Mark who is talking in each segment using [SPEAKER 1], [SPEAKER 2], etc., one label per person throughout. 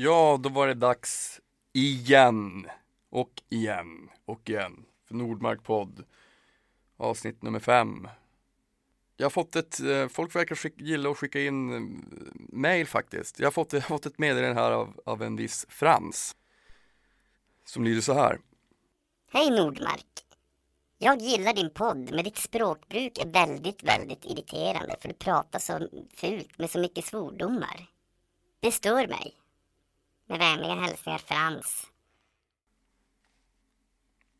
[SPEAKER 1] Ja, då var det dags igen och igen och igen för Nordmark podd avsnitt nummer fem. Jag har fått ett, eh, folk verkar skicka, gilla att skicka in eh, mail faktiskt. Jag har fått, jag har fått ett meddelande här av, av en viss Frans. Som lyder så här.
[SPEAKER 2] Hej Nordmark. Jag gillar din podd, men ditt språkbruk är väldigt, väldigt irriterande för du pratar så fult med så mycket svordomar. Det stör mig. Med vänliga hälsningar Frans.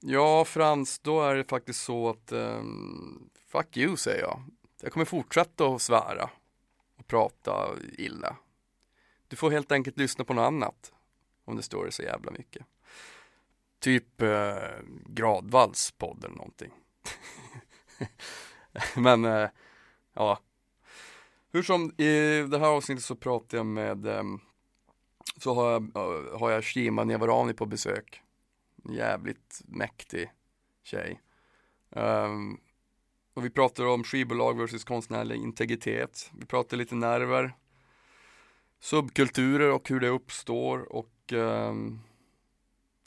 [SPEAKER 1] Ja, Frans, då är det faktiskt så att um, fuck you säger jag. Jag kommer fortsätta att svära och prata illa. Du får helt enkelt lyssna på något annat om det står det så jävla mycket. Typ eh, Gradvalls podd eller någonting. Men eh, ja. Hur som, i det här avsnittet så pratar jag med eh, så har jag, har jag Shima Nevarani på besök. En jävligt mäktig tjej. Um, och vi pratar om skivbolag versus konstnärlig integritet. Vi pratar lite nerver, subkulturer och hur det uppstår och um,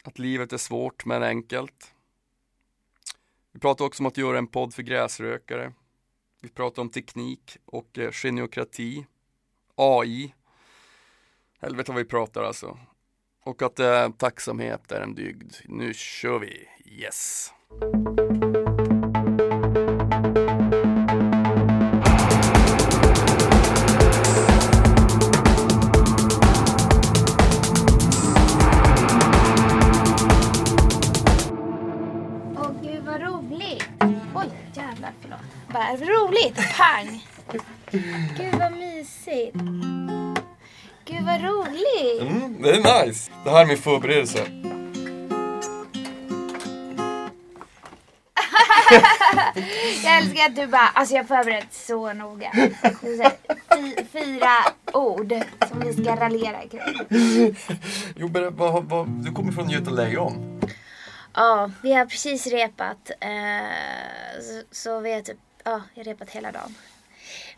[SPEAKER 1] att livet är svårt men enkelt. Vi pratar också om att göra en podd för gräsrökare. Vi pratar om teknik och eh, geniokrati, AI. Helvete vad vi pratar alltså. Och att eh, tacksamhet är en dygd. Nu kör vi, yes! Det är nice! Det här är min förberedelse.
[SPEAKER 3] Jag älskar att du bara, alltså jag har förberett så noga. Så här, fy, fyra ord som vi ska raljera kring.
[SPEAKER 1] Jo, men vad, vad, du kommer från Göta Lejon.
[SPEAKER 3] Ja, vi har precis repat. Eh, så, så vi har typ, ja, jag har repat hela dagen.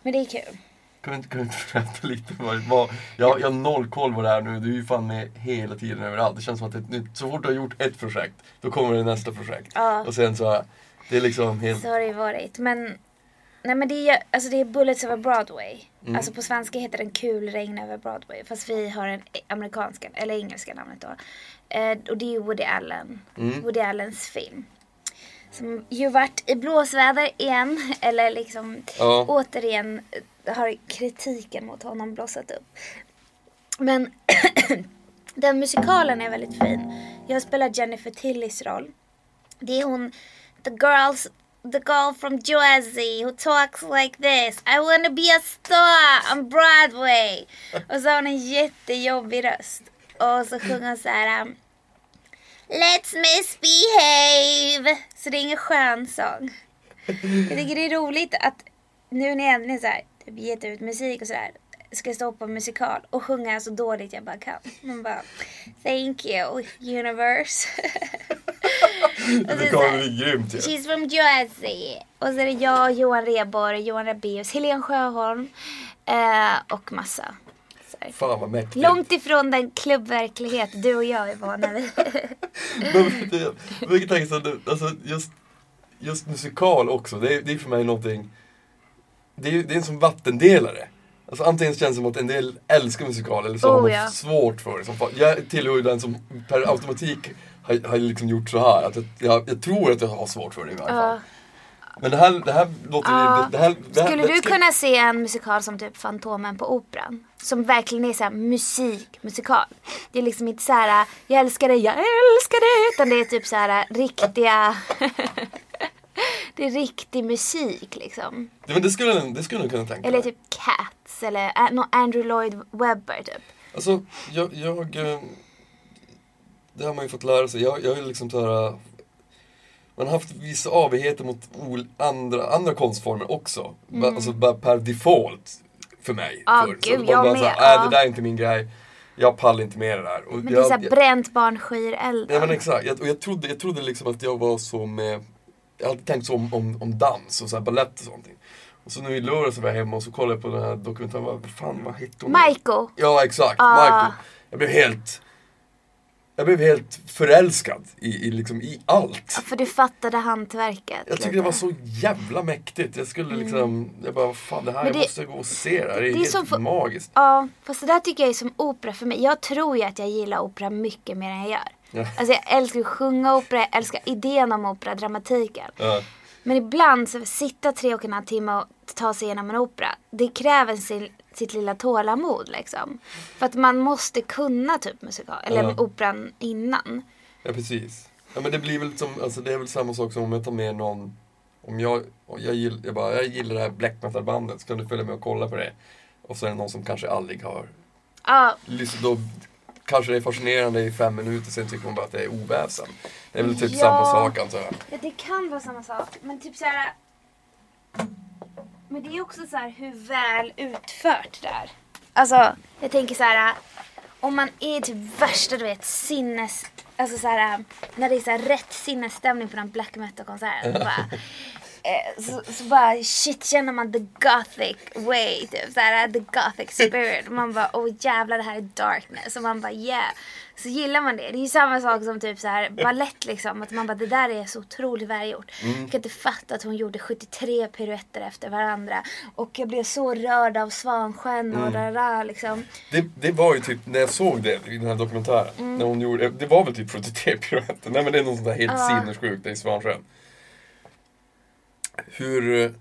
[SPEAKER 3] Men det är kul.
[SPEAKER 1] Kan du inte, kan du inte berätta lite vad, vad jag, jag har noll koll på det här nu. Du är ju fan med hela tiden överallt. Det känns som att ett nytt, så fort du har gjort ett projekt, då kommer det nästa projekt.
[SPEAKER 3] Ja.
[SPEAKER 1] Och sen så, det är liksom helt...
[SPEAKER 3] Så har det ju varit. Men, nej men det är, alltså det är Bullets över Broadway.
[SPEAKER 1] Mm.
[SPEAKER 3] Alltså på svenska heter den Kul regn över Broadway. Fast vi har en amerikanska, eller engelska namnet då. Eh, och det är Woody Allen.
[SPEAKER 1] Mm.
[SPEAKER 3] Woody Allens film. Som ju varit i blåsväder igen. Eller liksom
[SPEAKER 1] Ja.
[SPEAKER 3] återigen har kritiken mot honom blossat upp. Men den musikalen är väldigt fin. Jag spelar Jennifer Tillys roll. Det är hon, the girls, the girl from Jersey who talks like this. I wanna be a star on Broadway. Och så har hon en jättejobbig röst. Och så sjunger hon så här. um, Let's misbehave. Så det är ingen skön sång. Jag tycker det är roligt att nu när jag äntligen så här, typ gett ut musik och sådär ska stå på musikal och sjunga så dåligt jag bara kan. Man bara, thank you universe.
[SPEAKER 1] Det
[SPEAKER 3] är
[SPEAKER 1] grymt ju.
[SPEAKER 3] She's from Jersey. Och så är det jag, Johan Rheborg, Johan Rabaeus, Helene Sjöholm eh, och massa. Här.
[SPEAKER 1] Fan vad mäktigt.
[SPEAKER 3] Långt ifrån den klubbverklighet du och jag är vana vid.
[SPEAKER 1] Men brukar tänka så, alltså just, just musikal också, det är, det är för mig någonting, det är, det är en som vattendelare. Alltså antingen känns det som att en del älskar musikal eller så
[SPEAKER 3] Oh,
[SPEAKER 1] har man
[SPEAKER 3] ja.
[SPEAKER 1] svårt för det. Som Jag tillhör ju den som per automatik har, har liksom gjort så här. Att jag, jag, jag tror att jag har svårt för det i alla fall.
[SPEAKER 3] Ja.
[SPEAKER 1] Men det här, det här låter
[SPEAKER 3] Ja.
[SPEAKER 1] det, det här, det här,
[SPEAKER 3] Skulle
[SPEAKER 1] det
[SPEAKER 3] du kunna se en musikal som typ Fantomen på Operan? Som verkligen är så här musik, musikal. Det är liksom inte så här, jag älskar dig, jag älskar dig. Utan det är typ så här riktiga... det är riktig musik liksom.
[SPEAKER 1] Ja, men det skulle, det skulle kunna tänka
[SPEAKER 3] Eller typ Cats eller äh, nå- Andrew Lloyd Webber typ.
[SPEAKER 1] Alltså, jag, jag... eh, Det har man ju fått lära sig. Jag, jag är liksom så här... Man har haft vissa avigheter mot andra, andra konstformer också. Ba- Alltså bara per default för mig.
[SPEAKER 3] Mm. Ja,
[SPEAKER 1] förr.
[SPEAKER 3] gud,
[SPEAKER 1] man
[SPEAKER 3] jag
[SPEAKER 1] bara
[SPEAKER 3] med,
[SPEAKER 1] så här,
[SPEAKER 3] ja.
[SPEAKER 1] äh, det där är inte min grej. Jag pallar inte med det där. Och
[SPEAKER 3] Men det är
[SPEAKER 1] jag,
[SPEAKER 3] såhär
[SPEAKER 1] jag,
[SPEAKER 3] bränt barn skyr elden.
[SPEAKER 1] Ja men exakt, jag, och jag trodde, jag trodde liksom att jag var så med Jag hade tänkt så om, om, om dans och så här balett och sånt. Och så nu i lördags var jag hemma och så kollade jag på den här dokumentären, vad fan vad hette hon?
[SPEAKER 3] Maiko.
[SPEAKER 1] Ja exakt,
[SPEAKER 3] Ah.
[SPEAKER 1] Michael. Jag blev helt... Jag blev helt förälskad i, i, liksom, i allt.
[SPEAKER 3] Ja, för du fattade hantverket.
[SPEAKER 1] Jag tycker det var så jävla mäktigt. Jag skulle liksom, jag bara, fan det här
[SPEAKER 3] Mm. Det-
[SPEAKER 1] måste jag gå och se det här. Det är,
[SPEAKER 3] det är
[SPEAKER 1] helt
[SPEAKER 3] för-
[SPEAKER 1] magiskt.
[SPEAKER 3] Ja, fast det där tycker jag är som opera för mig. Jag tror ju att jag gillar opera mycket mer än jag gör.
[SPEAKER 1] Ja.
[SPEAKER 3] Alltså jag älskar att sjunga opera, jag älskar idén om opera, dramatiken.
[SPEAKER 1] Ja.
[SPEAKER 3] Men ibland så sitta tre och en halv timme och ta sig igenom en opera. Det kräver sin, sitt lilla tålamod liksom. För att man måste kunna typ musikal, eller
[SPEAKER 1] Ja.
[SPEAKER 3] operan innan.
[SPEAKER 1] Ja precis. Ja men det blir väl som, alltså det är väl samma sak som om jag tar med någon Om jag, jag, gill, jag, bara, jag gillar det här black metal bandet så kan du följa med och kolla på det. Och så är det någon som kanske aldrig har
[SPEAKER 3] Ja,
[SPEAKER 1] lyssnat, då kanske det är fascinerande i fem minuter sen tycker man bara att det är oväsen. Det är väl typ
[SPEAKER 3] Ja.
[SPEAKER 1] samma sak antar jag.
[SPEAKER 3] Ja, det kan vara samma sak. Men typ så här. Men det är också så här hur väl utfört det är. Alltså, jag tänker så här. Om man är typ värsta du vet sinnes... Alltså så här, när det är så här rätt sinnesstämning på den black metal-konserten. så bara, eh, så, så bara shit känner man the gothic way typ. Så här, the gothic spirit. Man bara oh jävlar det här är darkness. Och man bara yeah. Så gillar man det. Det är ju samma sak som typ så här ballett liksom. Att man bara det där är så otroligt välgjort. Jag kan inte fatta att hon gjorde 73 piruetter efter varandra. Och jag blev så rörd av Svansjön och mm. där liksom.
[SPEAKER 1] Det, det var ju typ, när jag såg det i den här dokumentären,
[SPEAKER 3] Mm.
[SPEAKER 1] när hon gjorde, det var väl typ 73 piruetter. Nej men det är något sånt där helt
[SPEAKER 3] Ja.
[SPEAKER 1] sinnessjukt i Svansjön. Hur, eh,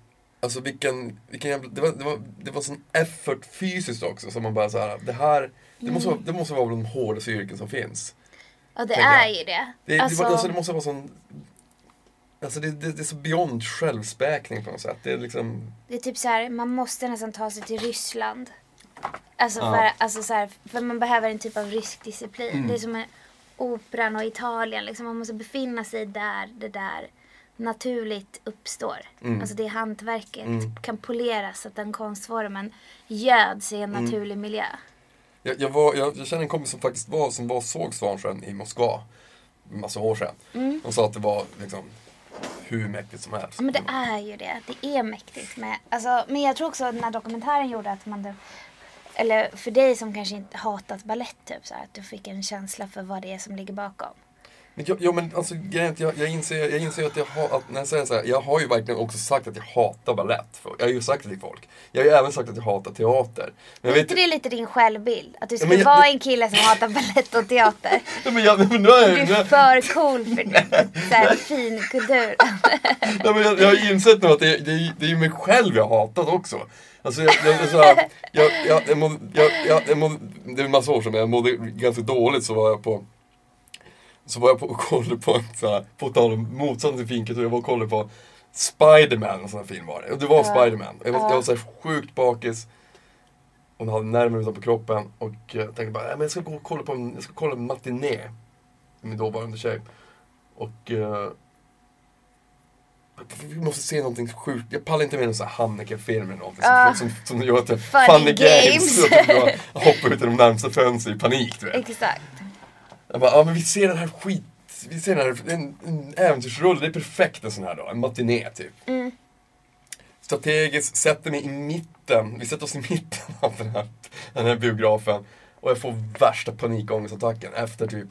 [SPEAKER 1] alltså vilken, vilken jävla, det var, det var, det var sån effort fysiskt också som man bara såhär, det här, det måste,
[SPEAKER 3] Mm.
[SPEAKER 1] vara, det måste vara bland de hårdaste yrken som finns.
[SPEAKER 3] Ja det är
[SPEAKER 1] jag.
[SPEAKER 3] ju det.
[SPEAKER 1] Det,
[SPEAKER 3] alltså,
[SPEAKER 1] det, alltså, det måste vara sån, alltså det, det, det är så beyond självspäkning på något sätt. Det är liksom,
[SPEAKER 3] Det är typ så här, man måste nästan ta sig till Ryssland. Alltså,
[SPEAKER 1] Ja.
[SPEAKER 3] för, alltså så här, för man behöver en typ av rysk disciplin.
[SPEAKER 1] Mm.
[SPEAKER 3] Det är som med operan och Italien. Liksom, man måste befinna sig där det där naturligt uppstår.
[SPEAKER 1] Mm.
[SPEAKER 3] Alltså det hantverket
[SPEAKER 1] Mm.
[SPEAKER 3] kan poleras så att den konstformen göds i en
[SPEAKER 1] Mm.
[SPEAKER 3] naturlig miljö.
[SPEAKER 1] Jag, jag, var, jag, jag känner en kompis som faktiskt var, som var såg Svansjön i Moskva. Massa år sedan.
[SPEAKER 3] Mm.
[SPEAKER 1] De sa att det var liksom hur mäktigt som helst.
[SPEAKER 3] Men det är ju det. Det är mäktigt med. Alltså, men jag tror också att den här dokumentären gjorde att man eller för dig som kanske inte hatat ballett typ så här, att du fick en känsla för vad det är som ligger bakom.
[SPEAKER 1] Men jag, ja, men alltså, är jag, jag, inser, jag inser att jag har, att när jag säger så här, jag har ju verkligen också sagt att jag hatar ballett. Jag har ju sagt det till folk. Jag har ju även sagt att jag hatar teater. Men jag
[SPEAKER 3] är
[SPEAKER 1] vet
[SPEAKER 3] inte det lite din självbild? Att du ska
[SPEAKER 1] men jag-
[SPEAKER 3] vara en kille som hatar ballett och teater?
[SPEAKER 1] Nej, men jag, men nu
[SPEAKER 3] Du
[SPEAKER 1] jag, nu
[SPEAKER 3] är för cool för det. Så här, fin kultur.
[SPEAKER 1] Nej, men jag, jag har insett nu att det, det, det är ju mig själv jag hatat också. Alltså jag, jag, så här, jag, jag, jag, jag, jag, jag mådde, det är en massa år sedan, men jag mådde ganska dåligt så var jag på så var jag på och kollade på en så här, på tal om motsatsen till finkultur, jag var och kollade på Spiderman, en sån här film var det. Och det var
[SPEAKER 3] Ja.
[SPEAKER 1] Spiderman. Jag var,
[SPEAKER 3] Ja.
[SPEAKER 1] jag var så här sjukt bakis. Och hade nerver utanpå kroppen. Och jag tänkte bara, "Nej, men jag ska gå och kolla på en, jag ska kolla en matiné. Min dåvarande tjej. Och eh, vi måste se någonting sjukt. Jag pallar inte med någon sån här Hanneke-film eller någonting
[SPEAKER 3] Ah.
[SPEAKER 1] som, som, gör att jag
[SPEAKER 3] Funny
[SPEAKER 1] funny games.
[SPEAKER 3] games.
[SPEAKER 1] Så att jag hoppar ut genom närmsta fönster i panik. Du vet.
[SPEAKER 3] Exakt.
[SPEAKER 1] Jag bara, ja men vi ser den här skit, vi ser den här, en, en äventyrsrulle, det är perfekt en sån här då, en matiné typ.
[SPEAKER 3] Mm.
[SPEAKER 1] Strategiskt, sätter mig i mitten, vi sätter oss i mitten av den här, den här biografen. Och jag får värsta panikångestattacken efter typ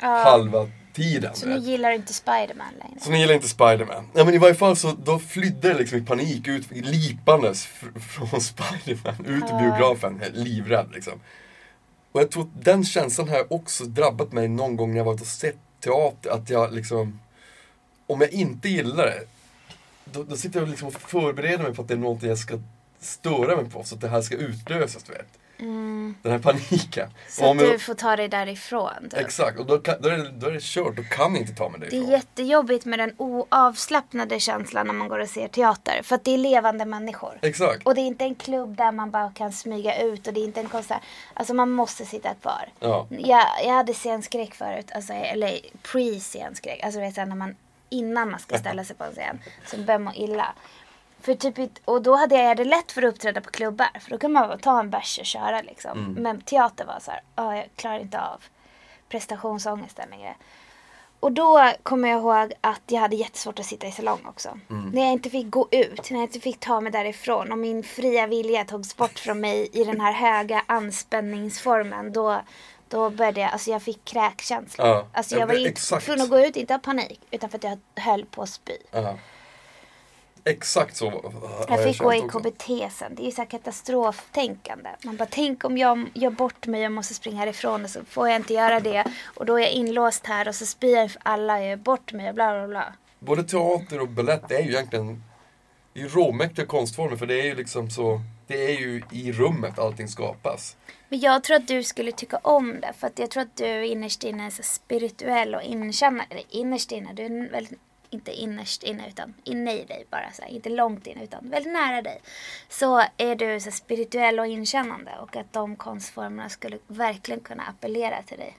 [SPEAKER 3] Ja.
[SPEAKER 1] halva tiden.
[SPEAKER 3] Så
[SPEAKER 1] vet.
[SPEAKER 3] gillar inte Spiderman längre?
[SPEAKER 1] Så ni gillar inte Spiderman? Ja men i varje fall så då flydde det liksom i panik ut, lipandes fr- från Spiderman ut ur
[SPEAKER 3] Ja.
[SPEAKER 1] biografen, livrädd liksom. Och jag tror att den känslan har också drabbat mig någon gång när jag varit och sett teater, att jag liksom Om jag inte gillar det Då, då sitter jag liksom och förbereder mig på att det är någonting jag ska störa mig på, så att det här ska utlösas du vet.
[SPEAKER 3] Mm.
[SPEAKER 1] Den här paniken.
[SPEAKER 3] Så att du får ta dig därifrån. Typ.
[SPEAKER 1] Exakt, och då, kan, då, är det, då är det kört, då kan inte ta mig
[SPEAKER 3] Det är
[SPEAKER 1] därifrån.
[SPEAKER 3] jättejobbigt med den oavslappnade känslan när man går och ser teater. För att det är levande människor.
[SPEAKER 1] Exakt.
[SPEAKER 3] Och det är inte en klubb där man bara kan smyga ut och det är inte en konsert. Alltså man måste sitta kvar.
[SPEAKER 1] Ja.
[SPEAKER 3] Jag, jag hade scenskräck förut, alltså, eller pre-scenskräck. Alltså det är när man, innan man ska ställa sig på en scen. Så börjar man illa. För typ, och då hade jag det lätt för att uppträda på klubbar. För då kan man bara ta en bärs och köra liksom.
[SPEAKER 1] Mm.
[SPEAKER 3] Men teater var så här, "Ah, jag klarar inte av prestationsångesten längre. Och då kommer jag ihåg att jag hade jättesvårt att sitta i salong också.
[SPEAKER 1] Mm.
[SPEAKER 3] När jag inte fick gå ut, när jag inte fick ta mig därifrån och min fria vilja togs bort från mig i den här höga anspänningsformen. Då, Då började jag, alltså jag fick kräkkänsla.
[SPEAKER 1] Ja.
[SPEAKER 3] Alltså
[SPEAKER 1] Ja,
[SPEAKER 3] jag var
[SPEAKER 1] exakt.
[SPEAKER 3] tvungen att gå ut, inte av panik, utan för att jag höll på att spy.
[SPEAKER 1] Ja. Exakt så har
[SPEAKER 3] Jag fick gå i. KBT sen. Det är ju så här katastroftänkande. Man bara, tänk om jag gör bort mig, jag måste springa härifrån och så får jag inte göra det. Och då är jag inlåst här och så spyr jag för alla, jag gör bort mig och bla bla bla.
[SPEAKER 1] Både teater och balett är ju egentligen det är ju råmäktiga konstformer för det är ju liksom så Det är ju i rummet allting skapas.
[SPEAKER 3] Men jag tror att du skulle tycka om det. För att jag tror att du innerst inne är så spirituell och inkännande. Eller innerst inne, du är väldigt, inte innerst inne utan inne i dig bara. Så här, inte långt inne utan väldigt nära dig. Så är du så spirituell och inkännande. Och att de konstformerna skulle verkligen kunna appellera till dig.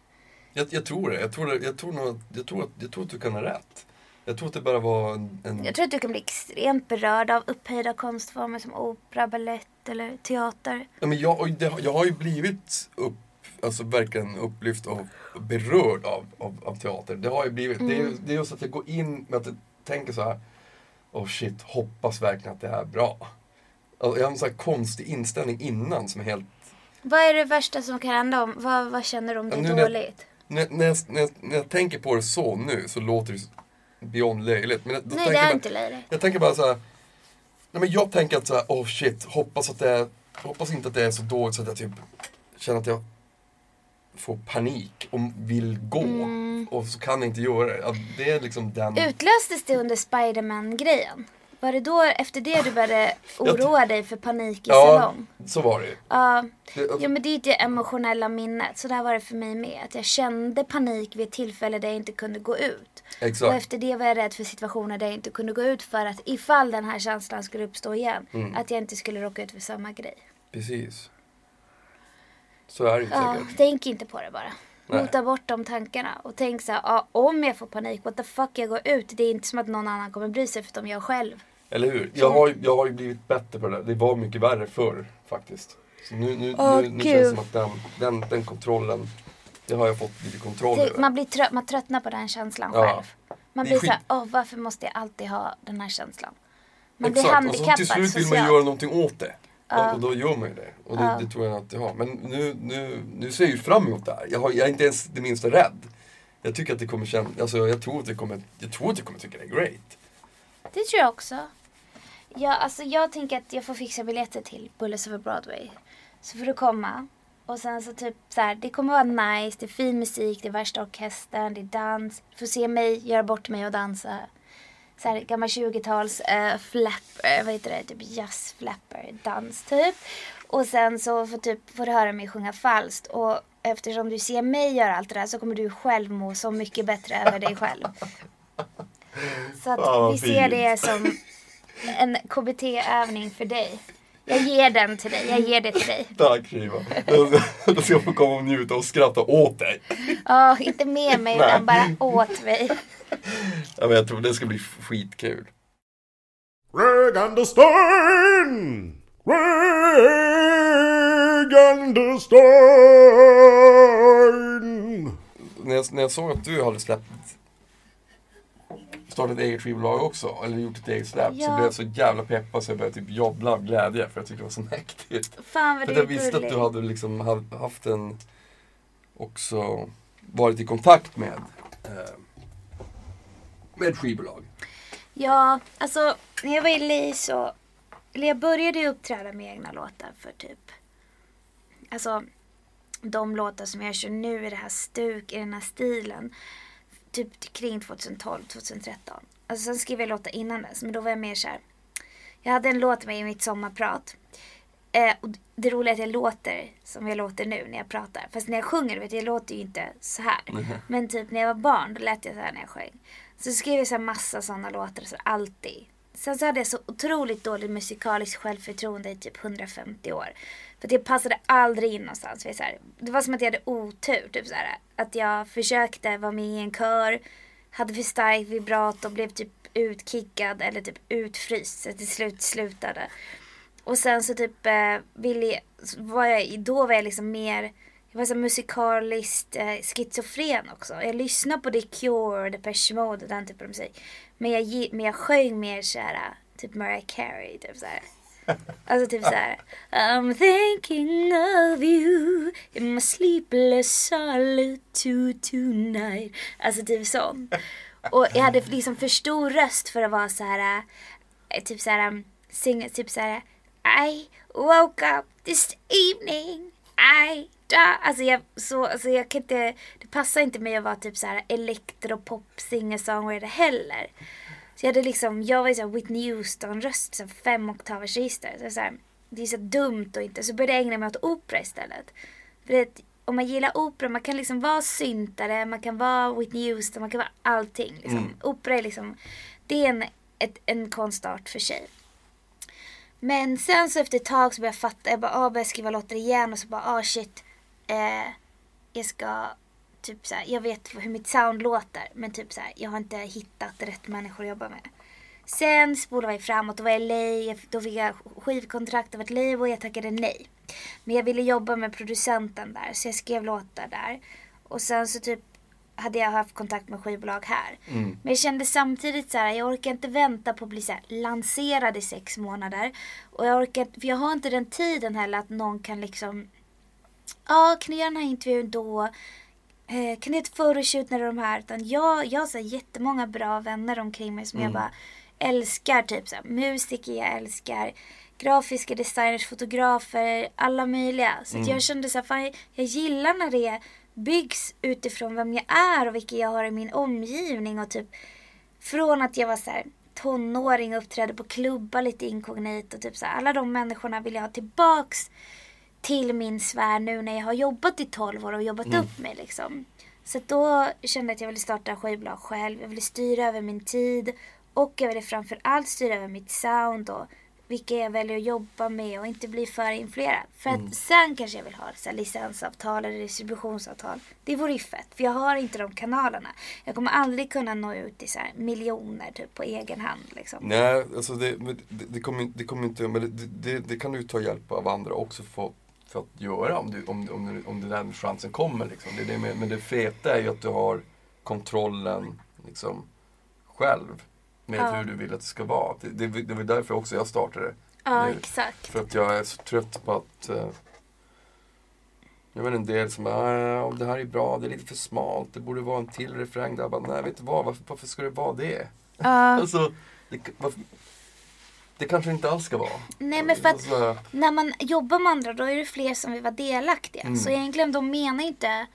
[SPEAKER 1] Jag, jag tror det. Jag tror, det. jag, tror nog, jag, tror att, jag tror att du kan ha rätt. Jag tror att det bara var en...
[SPEAKER 3] Jag tror att du kan bli extremt berörd av upphöjda konstformer som opera, ballett eller teater.
[SPEAKER 1] ja, men jag, det, jag har ju blivit upp, alltså verkligen upplyft och berörd av, av, av teater. Det har ju blivit. Det, är, ju- det är just att jag går in med att jag tänker så här. Oh shit, hoppas verkligen att det här är bra. Alltså, jag har en sån här konstig inställning innan som är helt
[SPEAKER 3] Vad är det värsta som kan hända? Om, vad, vad känner du om det
[SPEAKER 1] Ja,
[SPEAKER 3] är
[SPEAKER 1] jag-
[SPEAKER 3] dåligt?
[SPEAKER 1] När, när, jag, när, jag, när jag tänker på det så nu så låter det beyond löjligt. Men jag,
[SPEAKER 3] Nej,
[SPEAKER 1] tänker
[SPEAKER 3] det är
[SPEAKER 1] jag,
[SPEAKER 3] inte löjligt.
[SPEAKER 1] jag tänker bara så här. Nej men jag tänker att så här, oh shit, hoppas att det är, hoppas inte att det är så dåligt så att jag typ känner att jag får panik och vill gå.
[SPEAKER 3] Mm.
[SPEAKER 1] Och så kan inte göra det. Ja, det är liksom den...
[SPEAKER 3] Utlöstes det under Spiderman-grejen? Var det då efter det du började oroa dig för panik i
[SPEAKER 1] ja,
[SPEAKER 3] salong?
[SPEAKER 1] så var det ju.
[SPEAKER 3] Ja, ja men det är det emotionella minnet. Så där var det för mig med. Att jag kände panik vid ett tillfälle där jag inte kunde gå ut. Och
[SPEAKER 1] exakt.
[SPEAKER 3] efter det var jag rädd för situationer där jag inte kunde gå ut för att ifall den här känslan skulle uppstå igen.
[SPEAKER 1] Mm.
[SPEAKER 3] Att jag inte skulle råka ut för samma grej.
[SPEAKER 1] Precis. Så är det ju
[SPEAKER 3] Ja,
[SPEAKER 1] säkert.
[SPEAKER 3] tänk inte på det bara.
[SPEAKER 1] Nej.
[SPEAKER 3] Mota bort de tankarna. Och tänk så här, ja, om jag får panik, what the fuck jag går ut. Det är inte som att någon annan kommer bry sig förutom jag själv.
[SPEAKER 1] Eller hur? Jag har, ju- jag har ju blivit bättre på det där. Det var mycket värre förr faktiskt. Så nu, nu,
[SPEAKER 3] Åh,
[SPEAKER 1] nu, nu känns det som att den, den, den kontrollen, det har jag fått lite kontroll
[SPEAKER 3] Tänk,
[SPEAKER 1] över.
[SPEAKER 3] man, blir trött, man tröttnar på den känslan
[SPEAKER 1] Ja.
[SPEAKER 3] själv. Man
[SPEAKER 1] Det är
[SPEAKER 3] blir
[SPEAKER 1] skit-
[SPEAKER 3] så här, åh varför måste jag alltid ha den här känslan? Man blir
[SPEAKER 1] Exakt, och så
[SPEAKER 3] handikappad
[SPEAKER 1] till slut vill man
[SPEAKER 3] socialt.
[SPEAKER 1] göra någonting åt det.
[SPEAKER 3] Ja.
[SPEAKER 1] Och då gör man ju det. Och det, det tror jag att jag har. Men nu, nu, nu ser jag ju fram emot det här. Jag, har, jag är inte ens det minsta rädd. Jag tycker att det kommer kännas, alltså jag tror att det kommer, jag tror att jag kommer tycka det är great.
[SPEAKER 3] Det tror jag också. Ja, alltså jag tänker att jag får fixa biljetter till Bullets över Broadway. Så får du komma. Och sen så typ så här, det kommer vara nice, det är fin musik, det är värsta orkestern, det är dans. Du får se mig göra bort mig och dansa. Så här gammal 20-tals uh, flapper, vad heter det, typ jazz flapper dans typ. Och sen så får, typ, får du höra mig sjunga falskt. Och eftersom du ser mig göra allt det där så kommer du själv må så mycket bättre över dig själv. Så att
[SPEAKER 1] vad
[SPEAKER 3] vi ser
[SPEAKER 1] fint.
[SPEAKER 3] det som en KBT-övning för dig. Jag ger den till dig, jag ger det till dig.
[SPEAKER 1] Tack Shiva. Då ska jag få komma och njuta och skratta åt dig.
[SPEAKER 3] Ja, inte med mig utan bara åt mig.
[SPEAKER 1] Ja, men jag tror det ska bli skitkul.
[SPEAKER 4] Röganderstorn! Röganderstorn!
[SPEAKER 1] När jag, när jag såg att du hade släppt startat ett eget skivbolag också, eller gjort ett eget släpp, så
[SPEAKER 3] Ja.
[SPEAKER 1] blev jag så jävla peppad så jag började typ jobbla av glädje för jag tyckte det var så mäktigt.
[SPEAKER 3] Fan vad
[SPEAKER 1] För att jag visste att du hade liksom ha- haft en, också varit i kontakt med, eh, med ett skivbolag.
[SPEAKER 3] Ja, alltså när jag var i LA så... Eller jag började ju uppträda med egna låtar för typ... Alltså de låtar som jag kör nu i det här stuk, i den här stilen. Typ kring 2012, 2013. Alltså sen skrev jag låtar innan dess, men då var jag mer så här. Jag hade en låt med i mitt sommarprat. Eh, och det roliga är att jag låter som jag låter nu när jag pratar. Fast när jag sjunger, vet du, jag låter ju inte så här. Men typ när jag var barn, då lät jag så här när jag sjöng. Så skrev jag så massa sådana låtar, så alltid. Sen så hade jag så otroligt dåligt musikaliskt självförtroende i typ 150 år. För att jag passade aldrig in någonstans. För så här, det var som att jag hade otur. Typ så här, att jag försökte vara med i en kör, hade för starkt vibrato, blev typ utkickad eller typ utfryst. Så till slut slutade. Och sen så typ eh, ville jag, var jag, då var jag liksom mer, jag var så musikaliskt eh, schizofren också. Jag lyssnade på The Cure, Depeche Mode och den typen av musik. Men jag, men jag sjöng mer såhär, typ Mariah Carey, typ såhär. Alltså typ så här. I'm thinking of you in my sleepless solitude tonight. Alltså typ sån. Och jag hade liksom för stor röst för att vara så här. eh, Typ så här. um, Sing, typ så här. I woke up this evening. I da. Alltså jag, så, alltså jag kan inte. Det passar inte mig att vara typ så här elektropop singer-songwriter heller. Så jag hade liksom, jag var ju såhär Whitney Houston-röst, så fem oktavers register. Så så här, det är så dumt och inte. Så började jag ägna mig åt opera istället. För att om man gillar opera, man kan liksom vara syntare, man kan vara Whitney Houston, man kan vara allting. Liksom. Opera är liksom, det är en, ett, en konstart för sig. Men sen så efter ett tag så började jag fatta, jag bara ah, började skriva låtar igen och så bara ah shit. Eh, jag ska typ så här, jag vet hur mitt sound låter men typ så här, jag har inte hittat rätt människor att jobba med. Sen spolade vi framåt, då var jag i LA, då fick jag skivkontrakt av ett label och jag tackade nej. Men jag ville jobba med producenten där så jag skrev låtar där. Och sen så typ hade jag haft kontakt med skivbolag här. Men jag kände samtidigt så här, jag orkar inte vänta på att bli så här, lanserad i sex månader. Och jag orkar inte- för jag har inte den tiden heller att någon kan liksom Ja, kan du göra den här intervjun då? Eh, kan du ett photoshoot när de här? Utan jag, jag har så här jättemånga bra vänner omkring mig som jag bara älskar. Typ så här, musiker jag älskar. Grafiska designers, fotografer, alla möjliga. Så att jag kände så här, fan, jag, jag gillar när det byggs utifrån vem jag är och vilka jag har i min omgivning. Och typ från att jag var så här tonåring och uppträdde på klubbar lite inkognito. Typ så här, alla de människorna vill jag ha tillbaks till min sfär nu när jag har jobbat i 12 år och jobbat upp mig liksom. Så då kände jag att jag ville starta skivbolag själv. Jag ville styra över min tid och jag ville framför allt styra över mitt sound och vilka jag väljer att jobba med och inte bli för influerad. För att sen kanske jag vill ha så här, licensavtal eller distributionsavtal. Det vore ju fett för jag har inte de kanalerna. Jag kommer aldrig kunna nå ut till så här, miljoner typ på egen hand liksom.
[SPEAKER 1] Nej, alltså det, det, det, kommer, det kommer inte, men det, det, det kan du ta hjälp av andra också för, för att göra om, du, om, om, om den chansen kommer. Liksom. Det, är det med, men det feta är ju att du har kontrollen liksom, själv med
[SPEAKER 3] Ja.
[SPEAKER 1] hur du vill att det ska vara. Det, det, det var därför också jag startade.
[SPEAKER 3] Ja,
[SPEAKER 1] nu.
[SPEAKER 3] exakt.
[SPEAKER 1] För att jag är så trött på att eh, jag vet en del som bara, "Ah, det här är bra, det är lite för smalt, det borde vara en till refräng där. Jag bara, nej vet du vad, varför, varför ska det vara det?
[SPEAKER 3] Ja.
[SPEAKER 1] Alltså, det, varför, det kanske inte alls ska vara.
[SPEAKER 3] Nej men för att
[SPEAKER 1] Alltså,
[SPEAKER 3] när man jobbar med andra då är det fler som vill vara delaktiga.
[SPEAKER 1] Mm.
[SPEAKER 3] Så egentligen de menar inte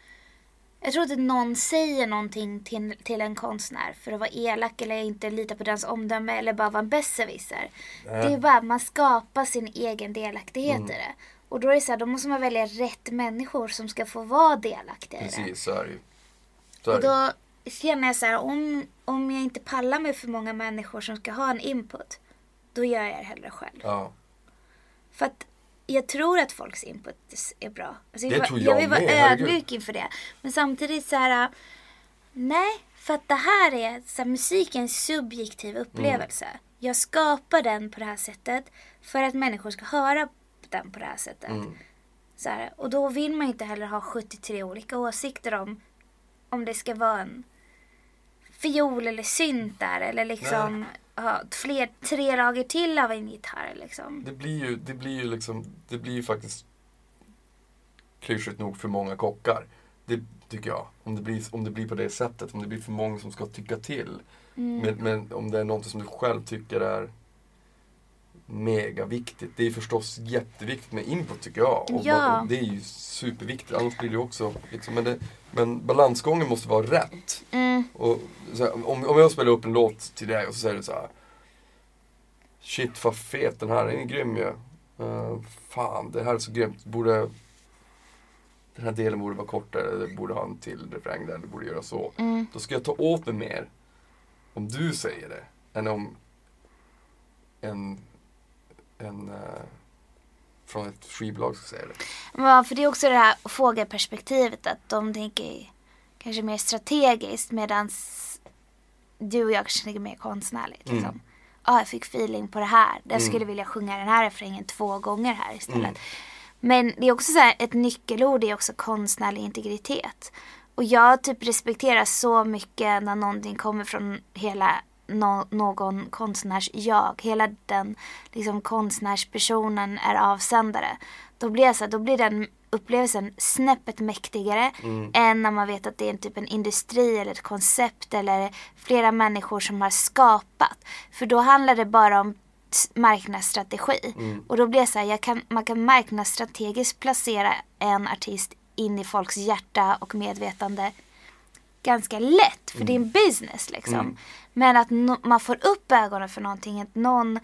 [SPEAKER 3] jag tror inte någon säger någonting till, till en konstnär för att vara elak eller inte lita på deras omdöme eller bara vara en besserwisser. Det är bara man skapar sin egen delaktighet
[SPEAKER 1] Mm.
[SPEAKER 3] i det. Och då är det så här, då måste man välja rätt människor som ska få vara delaktiga i det.
[SPEAKER 1] precis, så är det ju.
[SPEAKER 3] Och då känner jag så här, om, om jag inte pallar med för många människor som ska ha en input, då gör jag det hellre själv.
[SPEAKER 1] Ja.
[SPEAKER 3] För att jag tror att folks input är bra. Alltså
[SPEAKER 1] Det
[SPEAKER 3] jag,
[SPEAKER 1] tror
[SPEAKER 3] jag
[SPEAKER 1] jag
[SPEAKER 3] vill vara
[SPEAKER 1] herregud.
[SPEAKER 3] ödmjuk inför det. Men samtidigt så här. Nej, för att det här är så här, musik är en subjektiv upplevelse.
[SPEAKER 1] Mm.
[SPEAKER 3] Jag skapar den på det här sättet för att människor ska höra den på det här sättet.
[SPEAKER 1] Mm.
[SPEAKER 3] Så här, och då vill man inte heller ha 73 olika åsikter om om det ska vara en fiol eller synt där eller liksom ha fler, tre lager till av en gitarr liksom.
[SPEAKER 1] Det blir ju, det blir ju liksom, det blir ju faktiskt klyschigt nog för många kockar. Det tycker jag. Om det, blir, om det blir på det sättet, om det blir för många som ska tycka till.
[SPEAKER 3] Mm.
[SPEAKER 1] Men, men om det är något som du själv tycker är mega viktigt. Det är förstås jätteviktigt med input tycker jag. Och
[SPEAKER 3] Ja.
[SPEAKER 1] det är ju superviktigt, annars blir det också liksom, men, det, men balansgången måste vara rätt.
[SPEAKER 3] Mm.
[SPEAKER 1] Och här, om, om jag spelar upp en låt till dig och så säger du så här. Shit vad fet den här är, den är grym ju. Uh, fan, det här är så grymt. Borde, den här delen borde vara kortare, det borde ha en till refräng där, det borde göra så.
[SPEAKER 3] Mm.
[SPEAKER 1] Då ska jag ta åt mig mer om du säger det än om en, en uh, från ett skivbolag ska säga det.
[SPEAKER 3] Ja, för det är också det här fågelperspektivet att de tänker kanske mer strategiskt medan du och jag kanske tänker mer konstnärligt.
[SPEAKER 1] Mm.
[SPEAKER 3] Liksom. Ja, jag fick feeling på det här. Jag skulle vilja sjunga den här refrängen två gånger här istället.
[SPEAKER 1] Mm.
[SPEAKER 3] Men det är också så här, ett nyckelord är också konstnärlig integritet. Och jag typ respekterar så mycket när någonting kommer från hela nå- någon konstnärs jag. Hela den liksom, konstnärspersonen är avsändare. Då blir, så då blir den upplevelsen snäppet mäktigare än när man vet att det är en typ en industri eller ett koncept eller flera människor som har skapat. För då handlar det bara om marknadsstrategi. Och då blir det så här, kan, man kan marknadsstrategiskt placera en artist in i folks hjärta och medvetande ganska lätt för det är en business liksom. Men att no- man får upp ögonen för någonting, att någon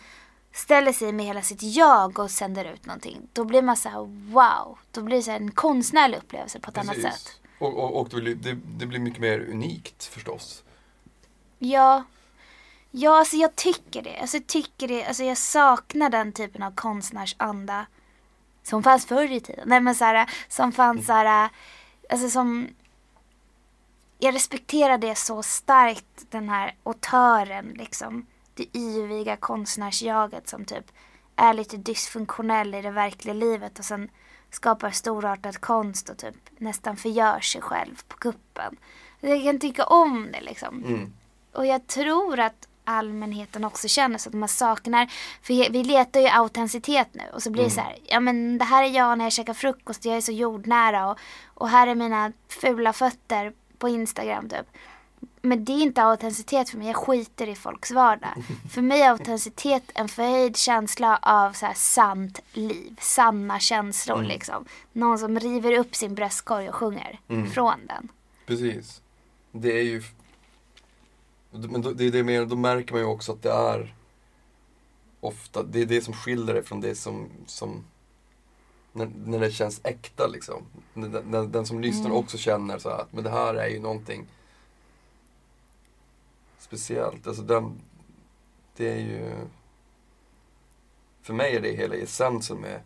[SPEAKER 3] ställer sig med hela sitt jag och sänder ut någonting. Då blir man så här: wow. Då blir det så här en konstnärlig upplevelse på ett annat sätt.
[SPEAKER 1] Och, och, och det, blir, det, det blir mycket mer unikt förstås.
[SPEAKER 3] Ja. Ja, alltså jag tycker det. Alltså jag tycker det. Alltså jag saknar den typen av konstnärsanda. Som fanns förr i tiden. Nej men såhär, som fanns såhär, alltså som jag respekterar det så starkt, den här autören liksom. Det yviga konstnärsjaget som typ är lite dysfunktionell i det verkliga livet och sen skapar storartad konst och typ nästan förgör sig själv på kuppen. Jag kan tycka om det liksom.
[SPEAKER 1] Mm.
[SPEAKER 3] Och jag tror att allmänheten också känner så att man saknar, för vi letar ju autenticitet nu och så blir det så här, ja men det här är jag när jag käkar frukost, jag är så jordnära och, och här är mina fula fötter på Instagram typ. Men det är inte autenticitet för mig, jag skiter i folks vardag. För mig är autenticitet en förhöjd känsla av så här sant liv, sanna känslor liksom. Någon som river upp sin bröstkorg och sjunger från den.
[SPEAKER 1] Precis. Det är ju... Men det är det mer, då märker man ju också att det är ofta, det är det som skiljer det från det som, som när, när det känns äkta liksom. När, när, den som lyssnar också känner så att men det här är ju någonting speciellt. Alltså den, det är ju... För mig är det hela essensen med,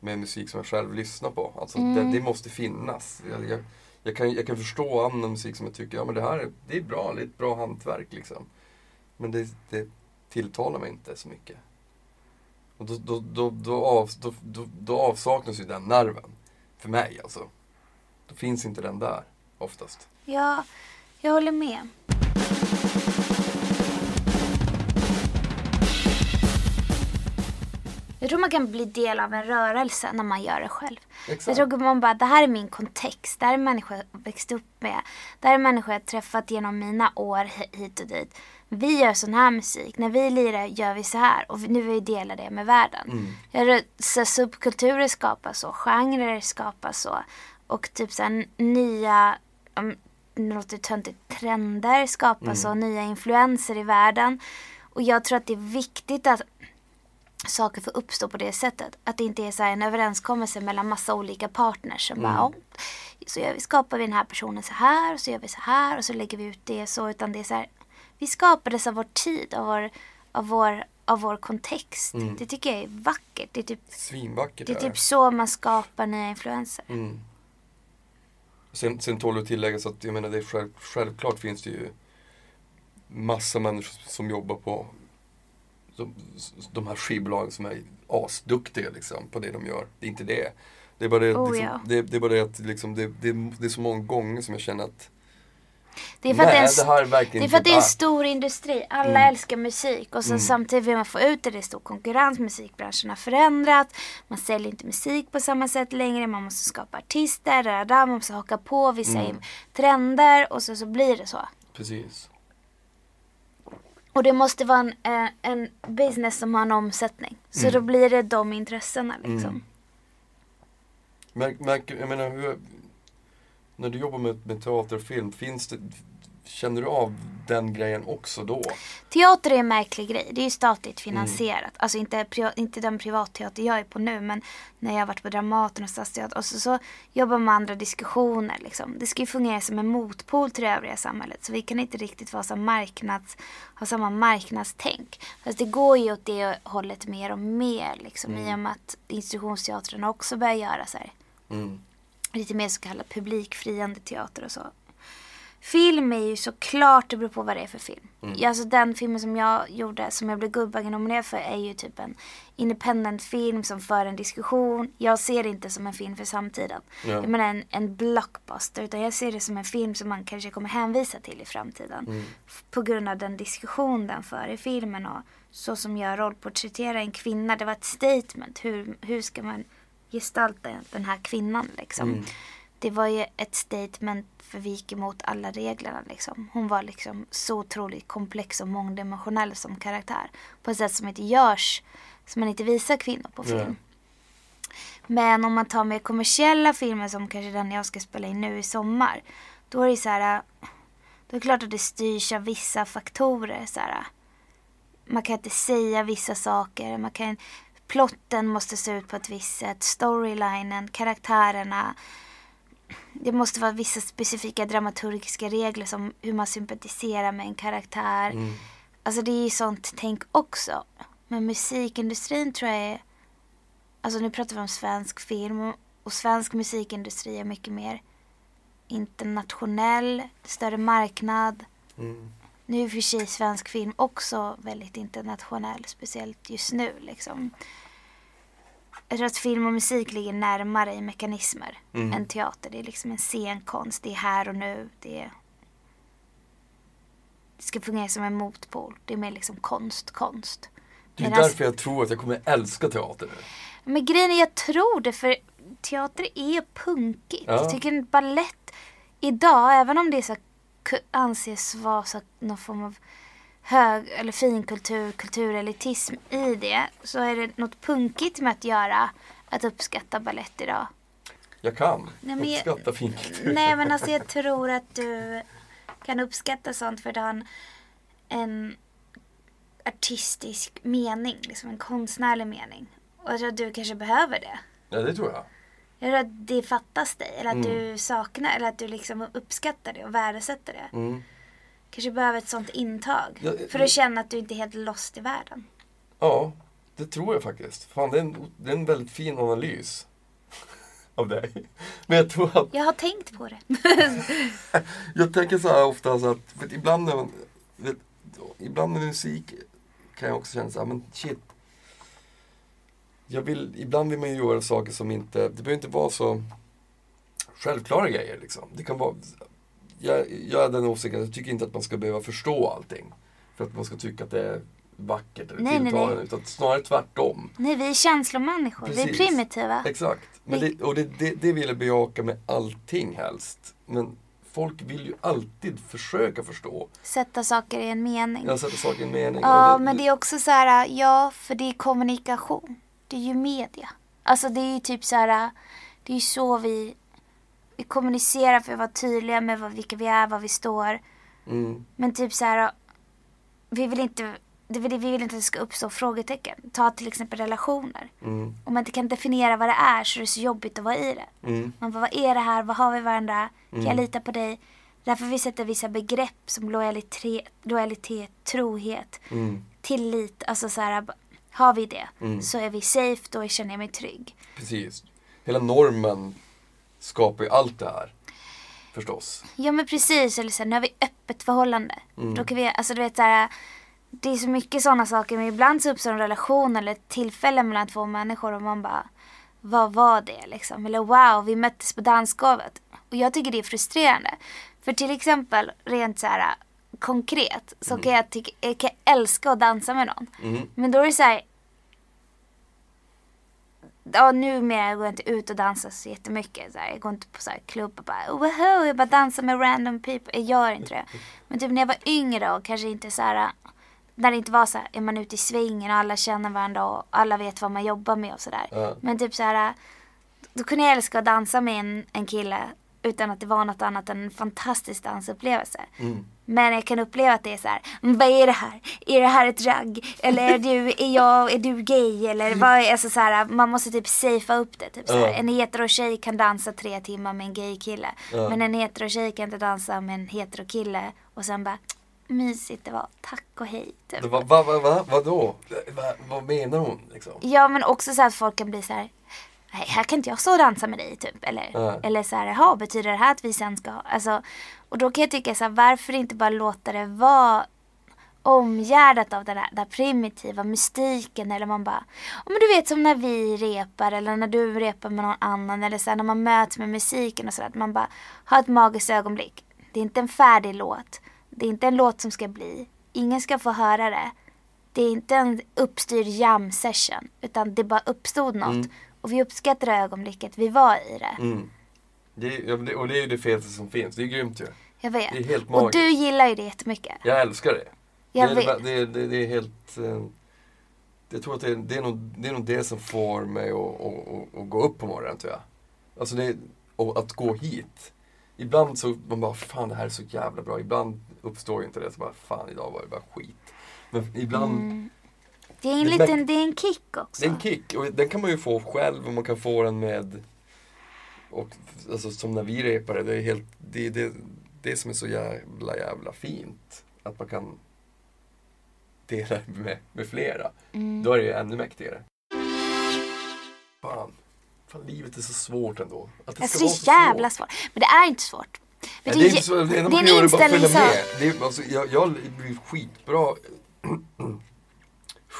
[SPEAKER 1] med musik som jag själv lyssnar på. Alltså det, det måste finnas. Jag, jag, jag, kan, jag kan förstå annan musik som jag tycker, ja men det här är, det är bra, det är ett bra hantverk liksom. Men det, det tilltalar mig inte så mycket. Och då, då, då, då, av, då, då, då avsaknas ju den nerven. För mig alltså. Då finns inte den där oftast.
[SPEAKER 3] Ja, jag håller med. Jag tror man kan bli del av en rörelse när man gör det själv.
[SPEAKER 1] Exakt.
[SPEAKER 3] Jag tror man bara, det här är min kontext. Det här är människor jag växt upp med. Det här är människor jag träffat genom mina år hi- hit och dit. Vi gör sån här musik. När vi lirar gör vi så här. Och nu vill vi dela det med världen. Tror, så subkulturer skapas så. Genrer skapas så. Och typ så här, nya, um, det låter töntigt, trender skapas så. Nya influenser i världen. Och jag tror att det är viktigt att saker får uppstå på det sättet. Att det inte är så här en överenskommelse mellan massa olika partners som bara, "Ja, så vi, skapar vi den här personen så här och så gör vi så här och så lägger vi ut det så. Utan det är så här, vi skapades av vår tid, av vår, av vår, av vår kontext. Det tycker jag är vackert. Det är typ,
[SPEAKER 1] Svinvackert
[SPEAKER 3] det är
[SPEAKER 1] är
[SPEAKER 3] typ så man skapar nya influenser.
[SPEAKER 1] Mm. Sen, sen tål det att tilläggas att jag menar, det är själv, självklart finns det ju massa människor som jobbar på de, de här skivbolagen som är asduktiga liksom, på det de gör. Det är inte det. Det är bara det,
[SPEAKER 3] Oh,
[SPEAKER 1] liksom,
[SPEAKER 3] ja.
[SPEAKER 1] det, det, är bara det att liksom, det, det, det är så många gånger som jag känner att
[SPEAKER 3] Det är för att det är en,
[SPEAKER 1] Nej, det
[SPEAKER 3] det är, för att det är en stor industri. Alla älskar musik och så samtidigt vill man få ut det. Det är stor konkurrens. Musikbranschen har förändrats. Man säljer inte musik på samma sätt längre. Man måste skapa artister. Där, man måste haka på vissa trender och så, så blir det så.
[SPEAKER 1] Precis.
[SPEAKER 3] Och det måste vara en, eh, en business som har en omsättning. Så då blir det de intressena liksom.
[SPEAKER 1] Märk, märk, jag menar, hur, när du jobbar med, med teater och film, finns det, känner du av den grejen också då?
[SPEAKER 3] Teater är en märklig grej. Det är ju statligt finansierat. Alltså inte, inte den privatteater jag är på nu men när jag har varit på Dramaten och Stadsteatern. Och så, så jobbar man med andra diskussioner. Liksom. Det ska ju fungera som en motpol till det övriga samhället. Så vi kan inte riktigt vara så marknads, ha samma marknadstänk. Fast det går ju åt det hållet mer och mer. Liksom, I och med att institutionsteatrarna också börjar göra så här
[SPEAKER 1] Mm.
[SPEAKER 3] Lite mer så kallad publikfriande teater och så. Film är ju såklart, det beror på vad det är för film. Ja, Alltså den filmen som jag gjorde, som jag blev Guldbaggenominerad för, är ju typ en independent film som för en diskussion. Jag ser det inte som en film för samtiden.
[SPEAKER 1] Ja.
[SPEAKER 3] Jag menar en, en blockbuster, utan jag ser det som en film som man kanske kommer hänvisa till i framtiden. F- På grund av den diskussion den för i filmen och så som jag rollporträtterar en kvinna. Det var ett statement. Hur, hur ska man gestalta den här kvinnan liksom? det var ju ett statement för vi gick emot alla reglerna liksom. Hon var liksom så otroligt komplex och mångdimensionell som karaktär. På ett sätt som inte görs, som man inte visar kvinnor på film.
[SPEAKER 1] Nej.
[SPEAKER 3] Men om man tar mer kommersiella filmer som kanske den jag ska spela in nu i sommar. Då är det så här, då är det klart att det styrs av vissa faktorer. Så här. Man kan inte säga vissa saker. Man kan, plotten måste se ut på ett visst sätt. Storylinen, karaktärerna. Det måste vara vissa specifika dramaturgiska regler som hur man sympatiserar med en karaktär.
[SPEAKER 1] Mm.
[SPEAKER 3] Alltså det är ju sånt tänk också. Men musikindustrin tror jag är... Alltså nu pratar vi om svensk film och svensk musikindustri är mycket mer internationell, större marknad.
[SPEAKER 1] Mm.
[SPEAKER 3] Nu är för sig svensk film också väldigt internationell, speciellt just nu liksom. Jag tror att film och musik ligger närmare i mekanismer
[SPEAKER 1] Mm.
[SPEAKER 3] än teater. Det är liksom en scenkonst, det är här och nu. Det, är... det ska fungera som en motpol. Det är mer liksom konst, konst.
[SPEAKER 1] Det är
[SPEAKER 3] Medan-
[SPEAKER 1] därför jag tror att jag kommer älska teater nu.
[SPEAKER 3] Men grejen är, jag tror det för teater är punkigt.
[SPEAKER 1] Ja.
[SPEAKER 3] Jag tycker ballett idag, även om det så anses vara så någon form av hög eller finkultur, kulturelitism i det, så är det något punkigt med att göra, att uppskatta ballett idag.
[SPEAKER 1] Jag kan
[SPEAKER 3] Nej, men jag-
[SPEAKER 1] uppskatta fin kultur.
[SPEAKER 3] Nej men alltså jag tror att du kan uppskatta sånt för det har en, en artistisk mening, liksom en konstnärlig mening. Och jag tror att du kanske behöver det.
[SPEAKER 1] Ja, det tror jag.
[SPEAKER 3] Jag tror att det fattas dig eller att
[SPEAKER 1] Mm.
[SPEAKER 3] du saknar eller att du liksom uppskattar det och värdesätter det.
[SPEAKER 1] Mm.
[SPEAKER 3] Kanske behöver ett sånt intag.
[SPEAKER 1] Ja,
[SPEAKER 3] för att känna att du inte är helt lost i världen.
[SPEAKER 1] Ja, det tror jag faktiskt. Fan, det är en, det är en väldigt fin analys av dig. Men jag tror att,
[SPEAKER 3] Jag har tänkt på det.
[SPEAKER 1] jag tänker så här ofta så att, för att ibland när man, vet, ibland med musik kan jag också känna så här, men shit. Jag vill, ibland vill man ju göra saker som inte, det behöver inte vara så självklara grejer liksom. Det kan vara, jag, jag är den åsikten, jag tycker inte att man ska behöva förstå allting. För att man ska tycka att det är vackert eller
[SPEAKER 3] Nej,
[SPEAKER 1] tilltalande. Utan snarare tvärtom.
[SPEAKER 3] Nej, vi är känslomänniskor. Vi är
[SPEAKER 1] Precis.
[SPEAKER 3] primitiva.
[SPEAKER 1] Exakt. Men det, och det, det, det vill jag bejaka med allting helst. Men folk vill ju alltid försöka förstå.
[SPEAKER 3] Sätta saker i en mening.
[SPEAKER 1] Jag sätter saker i en mening.
[SPEAKER 3] Ja,
[SPEAKER 1] och
[SPEAKER 3] men det är också så här, ja, för det är kommunikation. Det är ju media. Alltså det är ju typ så här, det är ju så vi, vi kommunicerar för att vara tydliga med vad, vilka vi är, vad vi står.
[SPEAKER 1] Mm,
[SPEAKER 3] Men typ så här, vi vill inte, det vill, vi vill inte att det ska uppstå frågetecken. Ta till exempel relationer.
[SPEAKER 1] mm,
[SPEAKER 3] Om man inte kan definiera vad det är så är det så jobbigt att vara i det.
[SPEAKER 1] mm,
[SPEAKER 3] Man bara, vad är det här? Vad har vi varandra? Kan jag
[SPEAKER 1] Mm.
[SPEAKER 3] lita på dig? Därför vi sätter vissa begrepp som lojalitet, lojalitet trohet,
[SPEAKER 1] mm.
[SPEAKER 3] tillit. Alltså så här, har vi det
[SPEAKER 1] Mm.
[SPEAKER 3] så är vi safe, då känner jag mig trygg.
[SPEAKER 1] Precis. Hela normen skapar ju allt det här. Förstås.
[SPEAKER 3] Ja men precis, eller så här, nu har vi öppet förhållande.
[SPEAKER 1] Mm.
[SPEAKER 3] Då kan vi, alltså du vet så här, det är så mycket sådana saker men ibland så uppstår en relation eller ett tillfälle mellan två människor och man bara, vad var det liksom? Eller wow, vi möttes på dansgolvet. Och jag tycker det är frustrerande. För till exempel, rent så här konkret, så kan jag, tycka, jag kan älska att dansa med någon.
[SPEAKER 1] Mm.
[SPEAKER 3] Men då är det så här. Ja numera går jag inte ut och dansar så jättemycket. Så här, jag går inte på så här klubb och bara woho, jag bara dansar med random people. Jag gör inte det. Men typ när jag var yngre och kanske inte så här. När det inte var så här, är man ute i svingen och alla känner varandra och alla vet vad man jobbar med och sådär.
[SPEAKER 1] Ja.
[SPEAKER 3] Men typ så här. Då kunde jag älska att dansa med en, en kille utan att det var något annat än en fantastisk dansupplevelse.
[SPEAKER 1] Mm.
[SPEAKER 3] Men jag kan uppleva att det är så här, "Mm, vad är det här? Är det här ett ragg? Eller är du, är jag, är du gay? Eller vad är, alltså så här, man måste typ safea upp det. Typ så här.
[SPEAKER 1] Ja.
[SPEAKER 3] En hetero tjej kan dansa tre timmar med en gay kille.
[SPEAKER 1] Ja.
[SPEAKER 3] Men en hetero tjej kan inte dansa med en hetero kille. Och sen bara, mysigt det var, tack och hej. Typ.
[SPEAKER 1] Var, va, va, va, vadå? Va, vad menar hon liksom?
[SPEAKER 3] Ja men också så att folk kan bli så här. "Nej, här kan inte jag stå och dansa med dig typ. Eller,
[SPEAKER 1] Nej.
[SPEAKER 3] eller så här, jaha, betyder det här att vi sen ska alltså. Och då kan jag tycka så här, varför inte bara låta det vara omgärdat av den här primitiva mystiken eller man bara, men du vet som när vi repar eller när du repar med någon annan eller så här, när man möts med musiken och sådär, att man bara har ett magiskt ögonblick. Det är inte en färdig låt. Det är inte en låt som ska bli. Ingen ska få höra det. Det är inte en uppstyrd jam session utan det bara uppstod något och vi uppskattar ögonblicket vi var i det.
[SPEAKER 1] Mm. Det är, det- och det är ju det fetaste som finns. Det är grymt ju.
[SPEAKER 3] Jag vet.
[SPEAKER 1] Det är helt
[SPEAKER 3] och
[SPEAKER 1] magiskt.
[SPEAKER 3] du gillar ju det jättemycket.
[SPEAKER 1] Jag älskar det.
[SPEAKER 3] Jag
[SPEAKER 1] det, är,
[SPEAKER 3] vet.
[SPEAKER 1] det, det, det är helt... eh, Jag tror att det är, det, är nog, det är nog det som får mig att, att, att, gå upp på morgonen tror jag. Alltså det och att gå hit. Ibland så man bara, fan det här är så jävla bra. Ibland uppstår ju inte det. Så bara, fan idag var det bara skit. Men ibland,
[SPEAKER 3] Mm. Det är en
[SPEAKER 1] Det är
[SPEAKER 3] liten, det är en kick också.
[SPEAKER 1] det är en kick. Och den kan man ju få själv och man kan få den med och alltså som när vi repade, det är helt, det är det, det som är så jävla jävla fint. Att man kan dela med, med flera.
[SPEAKER 3] Mm.
[SPEAKER 1] Då är det ju ännu mäktigare. Fan. Fan, livet är så svårt ändå. Att
[SPEAKER 3] Det är
[SPEAKER 1] ska
[SPEAKER 3] så
[SPEAKER 1] vara så
[SPEAKER 3] jävla
[SPEAKER 1] svårt.
[SPEAKER 3] svårt. Men det är inte svårt. Men
[SPEAKER 1] Nej, det är det enda
[SPEAKER 3] det är en
[SPEAKER 1] göra är följa
[SPEAKER 3] inställningssak.
[SPEAKER 1] med. Det är, alltså, jag, jag blir skitbra.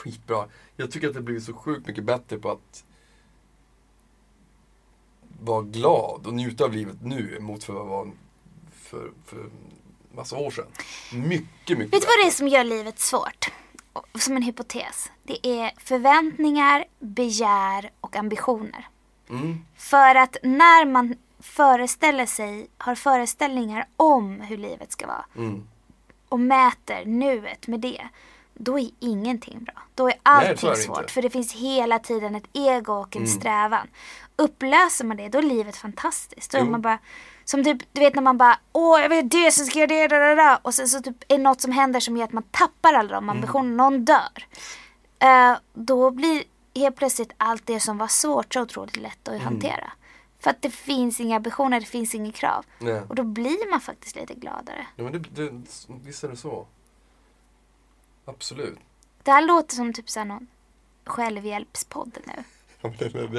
[SPEAKER 1] Skitbra. Jag tycker att det blir så sjukt mycket bättre på att vara glad och njuta av livet nu mot för vad var för, för massa år sedan. Mycket, mycket
[SPEAKER 3] Vet du vad det är som gör livet svårt? Som en hypotes. Det är förväntningar, begär och ambitioner.
[SPEAKER 1] Mm.
[SPEAKER 3] För att när man föreställer sig, har föreställningar om hur livet ska vara
[SPEAKER 1] Mm.
[SPEAKER 3] och mäter nuet med det. Då är ingenting bra. Då är
[SPEAKER 1] Nej,
[SPEAKER 3] allting
[SPEAKER 1] är det
[SPEAKER 3] svårt.
[SPEAKER 1] inte.
[SPEAKER 3] För det finns hela tiden ett ego och en
[SPEAKER 1] Mm.
[SPEAKER 3] strävan. Upplöser man det, då är livet fantastiskt. Då är man bara, som typ, du vet när man bara, åh jag vill det, så ska jag det, da, da. Och sen så typ är något som händer som gör att man tappar alla
[SPEAKER 1] Mm.
[SPEAKER 3] de ambitionerna, någon dör. Eh, då blir helt plötsligt allt det som var svårt så otroligt lätt
[SPEAKER 1] Mm.
[SPEAKER 3] att hantera. För att det finns inga ambitioner, det finns inga krav.
[SPEAKER 1] Nej.
[SPEAKER 3] Och då blir man faktiskt lite gladare.
[SPEAKER 1] Ja, men det, det, visst är det så. Absolut.
[SPEAKER 3] Det här låter som typ såhär någon självhjälpspodd nu.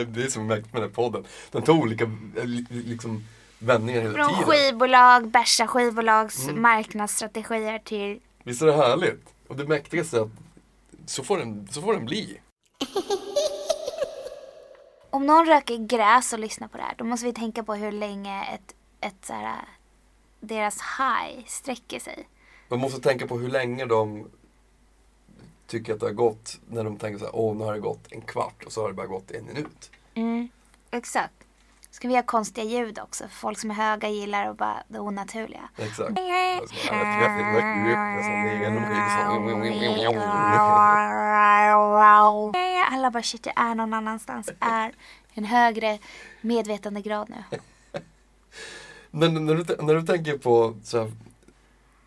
[SPEAKER 1] Det, är som märkt med den podden. Den tar olika eh, li- liksom, vändningar hela
[SPEAKER 3] Från
[SPEAKER 1] tiden.
[SPEAKER 3] skivbolag, bärsa skivbolags
[SPEAKER 1] Mm.
[SPEAKER 3] marknadsstrategier till
[SPEAKER 1] Visst är det härligt? Och det mäktigaste är att så får den, så får den bli.
[SPEAKER 3] Om någon röker gräs och lyssnar på det här, då måste vi tänka på hur länge ett, ett så här, deras high sträcker sig.
[SPEAKER 1] Man måste tänka på hur länge de tycker att det har gått. När de tänker så här, åh nu har det gått en kvart och så har det bara gått en minut.
[SPEAKER 3] Mm, exakt. Ska vi ha konstiga ljud också? För folk som är höga gillar att bara det onaturliga.
[SPEAKER 1] Exakt.
[SPEAKER 3] Alla bara shit, jag är någon annanstans. Är en högre medvetandegrad nu.
[SPEAKER 1] Men när du, när du tänker på så här,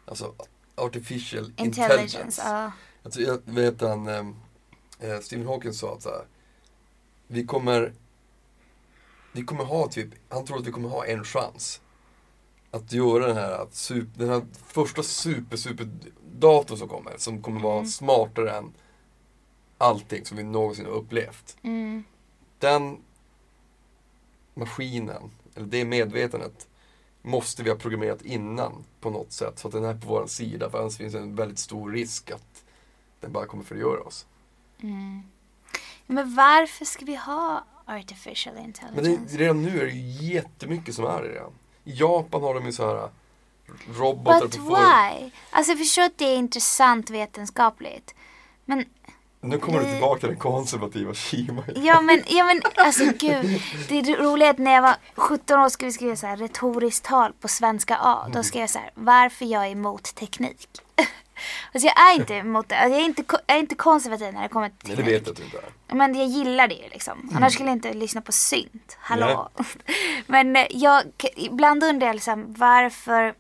[SPEAKER 1] alltså artificial intelligence.
[SPEAKER 3] Intelligence, ja.
[SPEAKER 1] Alltså, jag vet han, eh, eh, Stephen Hawking sa att så här, vi kommer, vi kommer ha typ, han tror att vi kommer ha en chans. Att göra den här, att super, den här första super, super datorn som kommer, som kommer vara smartare än allting som vi någonsin har upplevt.
[SPEAKER 3] Mm.
[SPEAKER 1] Den maskinen, eller det medvetandet, måste vi ha programmerat innan på något sätt. Så att den är på vår sida, för annars finns det en väldigt stor risk att den bara kommer förgöra oss.
[SPEAKER 3] Mm. Men varför ska vi ha artificial
[SPEAKER 1] Men
[SPEAKER 3] intelligence?
[SPEAKER 1] det, redan nu är det ju jättemycket som är det redan. I Japan har de ju så här robotar
[SPEAKER 3] But why? Alltså jag förstår att det är intressant vetenskapligt. Men
[SPEAKER 1] Nu kommer du tillbaka till den konservativa Kima.
[SPEAKER 3] Ja men, ja men alltså gud. Det är roligt att när jag var 17 år skulle vi skriva så här retoriskt tal på svenska A. Då skrev jag så här, varför jag är emot teknik. alltså jag är inte emot det. Alltså, jag, är inte, jag är inte konservativ när det kommer till
[SPEAKER 1] Nej, det
[SPEAKER 3] teknik.
[SPEAKER 1] vet jag att du inte är.
[SPEAKER 3] Men jag gillar det ju liksom. Annars skulle jag inte lyssna på synt. Hallå. Men eh, jag, ibland undrar jag liksom varför.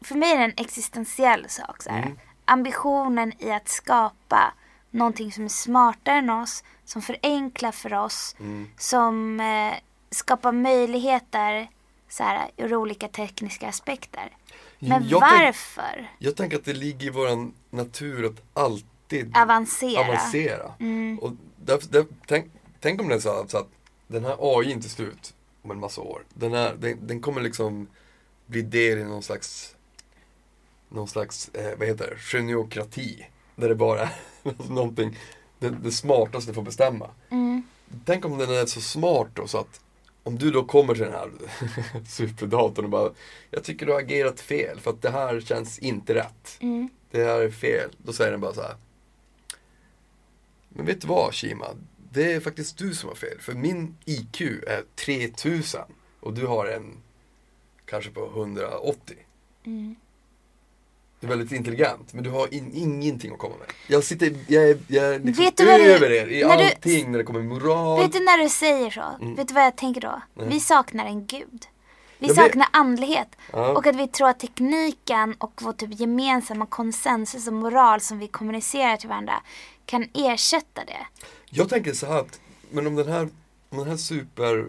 [SPEAKER 3] För mig är det en existentiell sak. Så här.
[SPEAKER 1] Mm.
[SPEAKER 3] Ambitionen i att skapa någonting som är smartare än oss. Som förenklar för oss.
[SPEAKER 1] Mm.
[SPEAKER 3] Som eh, skapar möjligheter så här, ur olika tekniska aspekter. Men
[SPEAKER 1] jag, tänk,
[SPEAKER 3] varför
[SPEAKER 1] jag tänker att det ligger i vår natur att alltid
[SPEAKER 3] avancera?
[SPEAKER 1] avancera.
[SPEAKER 3] Mm.
[SPEAKER 1] Och därför, där, tänk, tänk om det är så, så att den här AI till slut, om en massa år, den, är, den, den kommer liksom bli del i någon slags, någon slags, eh, vad heter det, geniokrati. Där det bara är någonting, det, det smartaste får bestämma.
[SPEAKER 3] Mm.
[SPEAKER 1] Tänk om den är så smart då så att om du då kommer till den här superdatorn och bara Jag tycker du har agerat fel för att det här känns inte rätt.
[SPEAKER 3] Mm.
[SPEAKER 1] Det här är fel. Då säger den bara så här. Men vet du vad Shima? Det är faktiskt du som har fel. För min IQ är 3000 och du har en kanske på 180.
[SPEAKER 3] Mm.
[SPEAKER 1] Du är väldigt intelligent men du har in, ingenting att komma med. Jag sitter, jag är, jag är liksom
[SPEAKER 3] Vet du
[SPEAKER 1] över er i
[SPEAKER 3] när du-
[SPEAKER 1] allting när det kommer moral.
[SPEAKER 3] Vet du när du säger så? Vet du vad jag tänker då?
[SPEAKER 1] Nej.
[SPEAKER 3] Vi saknar en gud. Vi
[SPEAKER 1] Jag vet-
[SPEAKER 3] saknar andlighet.
[SPEAKER 1] Ja.
[SPEAKER 3] Och att vi tror att tekniken och vår typ gemensamma konsensus och moral som vi kommunicerar till varandra kan ersätta det.
[SPEAKER 1] Jag tänker så här att, men om den här, om den här super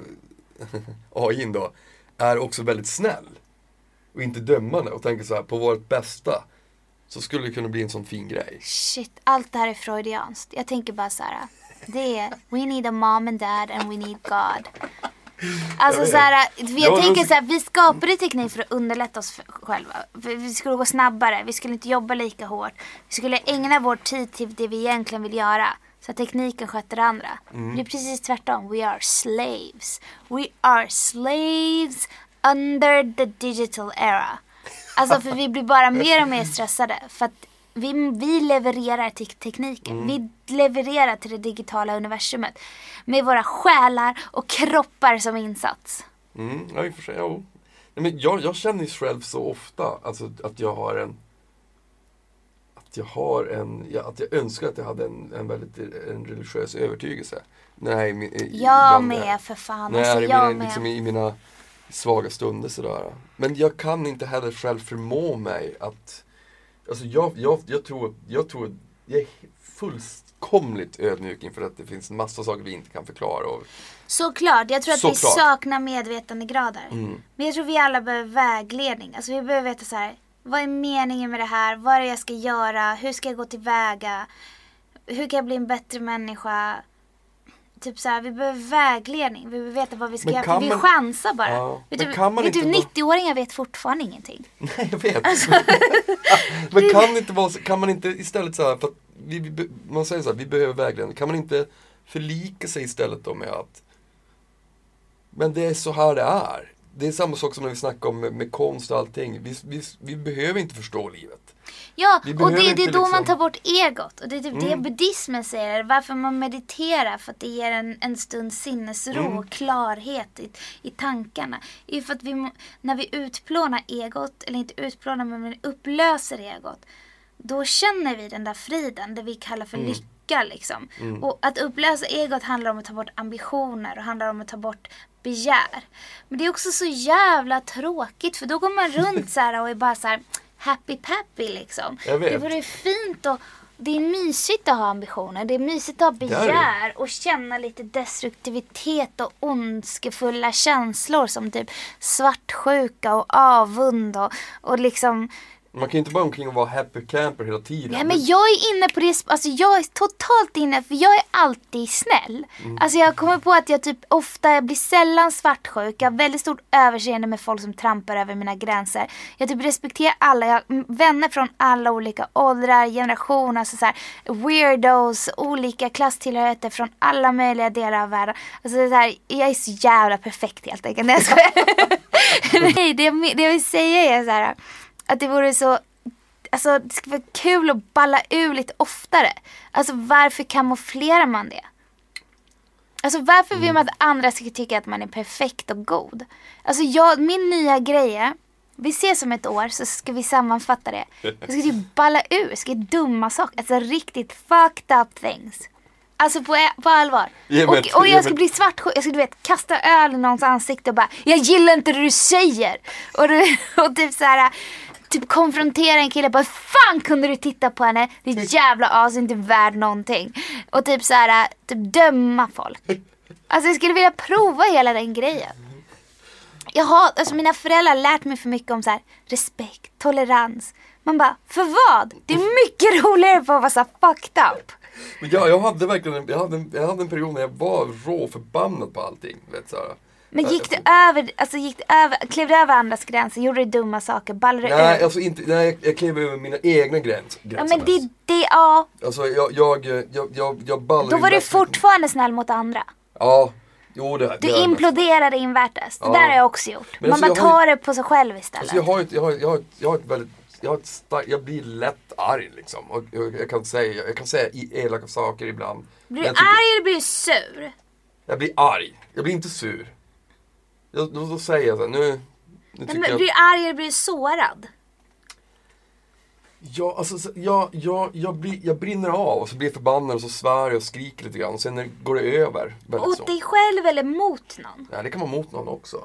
[SPEAKER 1] AIn då är också väldigt snäll och inte dömande och tänker så här på vårt bästa så skulle det kunna bli en sån fin grej.
[SPEAKER 3] Shit, allt det här är freudianskt. Jag tänker bara så här. Det är we need a mom and dad and we need God. Alltså
[SPEAKER 1] Jag
[SPEAKER 3] så här, jag
[SPEAKER 1] Ja,
[SPEAKER 3] tänker så här, vi skapade teknik för att underlätta oss själva. Vi skulle gå snabbare, vi skulle inte jobba lika hårt. Vi skulle ägna vår tid till det vi egentligen vill göra. Så att tekniken sköter det andra.
[SPEAKER 1] Mm.
[SPEAKER 3] Det är precis tvärtom. We are slaves. We are slaves under the digital era. Alltså för vi blir bara mer och mer stressade. För att vi, vi levererar till tekniken.
[SPEAKER 1] Mm.
[SPEAKER 3] Vi levererar till det digitala universumet. Med våra själar och kroppar som insats.
[SPEAKER 1] Mm, ja, i och för sig. Nej, men jag, jag känner ju själv så ofta alltså, att jag har en att jag har en, ja, att jag önskar att jag hade en, en väldigt en religiös övertygelse. Nej, min,
[SPEAKER 3] Jag med för fan.
[SPEAKER 1] när
[SPEAKER 3] Alltså jag
[SPEAKER 1] mina,
[SPEAKER 3] med.
[SPEAKER 1] liksom, i mina svaga stunder sådär. Men jag kan inte heller själv förmå mig att Alltså jag, jag, jag tror, jag tror, jag är fullkomligt ödmjuk inför att det finns en massa saker vi inte kan förklara. Och,
[SPEAKER 3] Såklart, jag tror att vi
[SPEAKER 1] Såklart.
[SPEAKER 3] saknar medvetandegrader.
[SPEAKER 1] Mm.
[SPEAKER 3] Men jag tror vi alla behöver vägledning. Alltså vi behöver veta så här. Vad är meningen med det här? Vad är det jag ska göra? Hur ska jag gå tillväga? Hur kan jag bli en bättre människa? Typ så här, vi behöver vägledning. Vi behöver veta vad vi ska göra. För vi
[SPEAKER 1] man-
[SPEAKER 3] chansar bara.
[SPEAKER 1] Ja,
[SPEAKER 3] Vet
[SPEAKER 1] men
[SPEAKER 3] du,
[SPEAKER 1] kan man
[SPEAKER 3] vet
[SPEAKER 1] inte bara-
[SPEAKER 3] 90-åringar vet fortfarande ingenting.
[SPEAKER 1] nej, jag vet. Men kan, inte vara, så- kan man inte istället så här, för vi, vi, man säger så här, vi behöver vägledning. Kan man inte förlika sig istället då med att Men det är så här det är. Det är samma sak som när vi snackar om med, med konst och allting. Vi, vi, vi behöver inte förstå livet.
[SPEAKER 3] Ja,
[SPEAKER 1] Vi
[SPEAKER 3] och det, det är då man
[SPEAKER 1] liksom-
[SPEAKER 3] tar bort egot. Och det är typ det
[SPEAKER 1] Mm.
[SPEAKER 3] buddhismen säger. Varför man mediterar. För att det ger en, en stund sinnesro
[SPEAKER 1] Mm.
[SPEAKER 3] och klarhet i, i tankarna. Det är för att vi, när vi utplånar egot, eller inte utplånar men vi upplöser egot. Då känner vi den där friden, det vi kallar för
[SPEAKER 1] Mm.
[SPEAKER 3] lycka liksom. Och att upplösa egot handlar om att ta bort ambitioner och handlar om att ta bort begär. Men det är också så jävla tråkigt för då går man runt så här och är bara så här happy peppy liksom. Det vore fint och det är mysigt att ha ambitioner. Det är mysigt att ha begär och känna lite destruktivitet och ondskefulla känslor som typ svartsjuka och avund och, och liksom
[SPEAKER 1] Man kan ju inte bara omkring och vara happy camper hela tiden.
[SPEAKER 3] Nej men jag är inne på det, alltså jag är totalt inne, för jag är alltid snäll.
[SPEAKER 1] Mm.
[SPEAKER 3] Alltså jag kommer på att jag typ ofta, jag blir sällan svartsjuk, jag har väldigt stort överseende med folk som trampar över mina gränser. Jag typ respekterar alla, jag har vänner från alla olika åldrar, generationer, alltså så här, weirdos, olika klasstillhörigheter från alla möjliga delar av världen. Alltså det här, jag är så jävla perfekt helt enkelt. Nej jag skojar. Nej, det, jag- det jag vill säga är så här att det vore så Alltså det skulle vara kul att balla ur lite oftare. Alltså varför kamouflerar man det? Alltså varför vill man att andra ska tycka att man är perfekt och god? Alltså jag, min nya grej är, vi ses om ett år så ska vi sammanfatta det. Jag ska typ balla ur, jag ska göra dumma saker. Alltså riktigt fucked up things. Alltså på, på allvar.
[SPEAKER 1] Ett-
[SPEAKER 3] Och, och jag ska bli svartsjuk, jag ska du vet kasta öl i någons ansikte och bara Jag gillar inte det du säger. Och, du, och typ så här Typ konfrontera en kille bara fan kunde du titta på henne? Ditt jävla as inte värd någonting. Och typ så här typ döma folk. Alltså jag skulle vilja prova hela den grejen. Jag har, alltså mina föräldrar har lärt mig för mycket om så här, respekt, tolerans. Man bara, för vad? Det är mycket roligare på att vara så här fucked up.
[SPEAKER 1] Men jag, jag hade verkligen en, jag hade en, jag hade en period när jag var råförbannad på allting. Vet, så här.
[SPEAKER 3] Men gick du över, alltså gick du över, klev du över andras gränser? Gjorde du dumma saker? Ballade du
[SPEAKER 1] Nej,
[SPEAKER 3] ur?
[SPEAKER 1] alltså inte, nej, jag- jag klev över mina egna gräns,
[SPEAKER 3] Ja
[SPEAKER 1] gränser.
[SPEAKER 3] men det, det, ja.
[SPEAKER 1] Alltså jag, jag, jag, jag, jag ballade
[SPEAKER 3] Då var du
[SPEAKER 1] lätt-
[SPEAKER 3] fortfarande snäll mot andra.
[SPEAKER 1] Ja, jo det
[SPEAKER 3] Du
[SPEAKER 1] det jag
[SPEAKER 3] imploderade invärtes. Det
[SPEAKER 1] Ja.
[SPEAKER 3] där har jag också gjort.
[SPEAKER 1] Men
[SPEAKER 3] Man
[SPEAKER 1] alltså,
[SPEAKER 3] bara
[SPEAKER 1] jag har
[SPEAKER 3] tar det på sig själv istället.
[SPEAKER 1] Alltså jag har ett, jag har, jag har, jag har ett väldigt, jag har ett starkt, jag blir lätt arg liksom. Och jag, jag kan säga, jag kan säga i- elaka saker ibland.
[SPEAKER 3] blir
[SPEAKER 1] Men
[SPEAKER 3] du
[SPEAKER 1] jag tycker-
[SPEAKER 3] arg eller blir du sur?
[SPEAKER 1] Jag blir arg, jag blir inte sur. Jag, då, då säger jag så här, nu, nu
[SPEAKER 3] Nej,
[SPEAKER 1] tycker
[SPEAKER 3] men
[SPEAKER 1] jag...
[SPEAKER 3] blir du arg eller blir du sårad?
[SPEAKER 1] Ja, alltså, så- jag, jag, jag, blir, jag brinner av och så blir jag förbannad och så svär jag och skriker lite grann. Och sen när- går det över. Väldigt
[SPEAKER 3] Åt
[SPEAKER 1] så.
[SPEAKER 3] dig själv eller mot någon?
[SPEAKER 1] Ja, det kan vara mot någon också.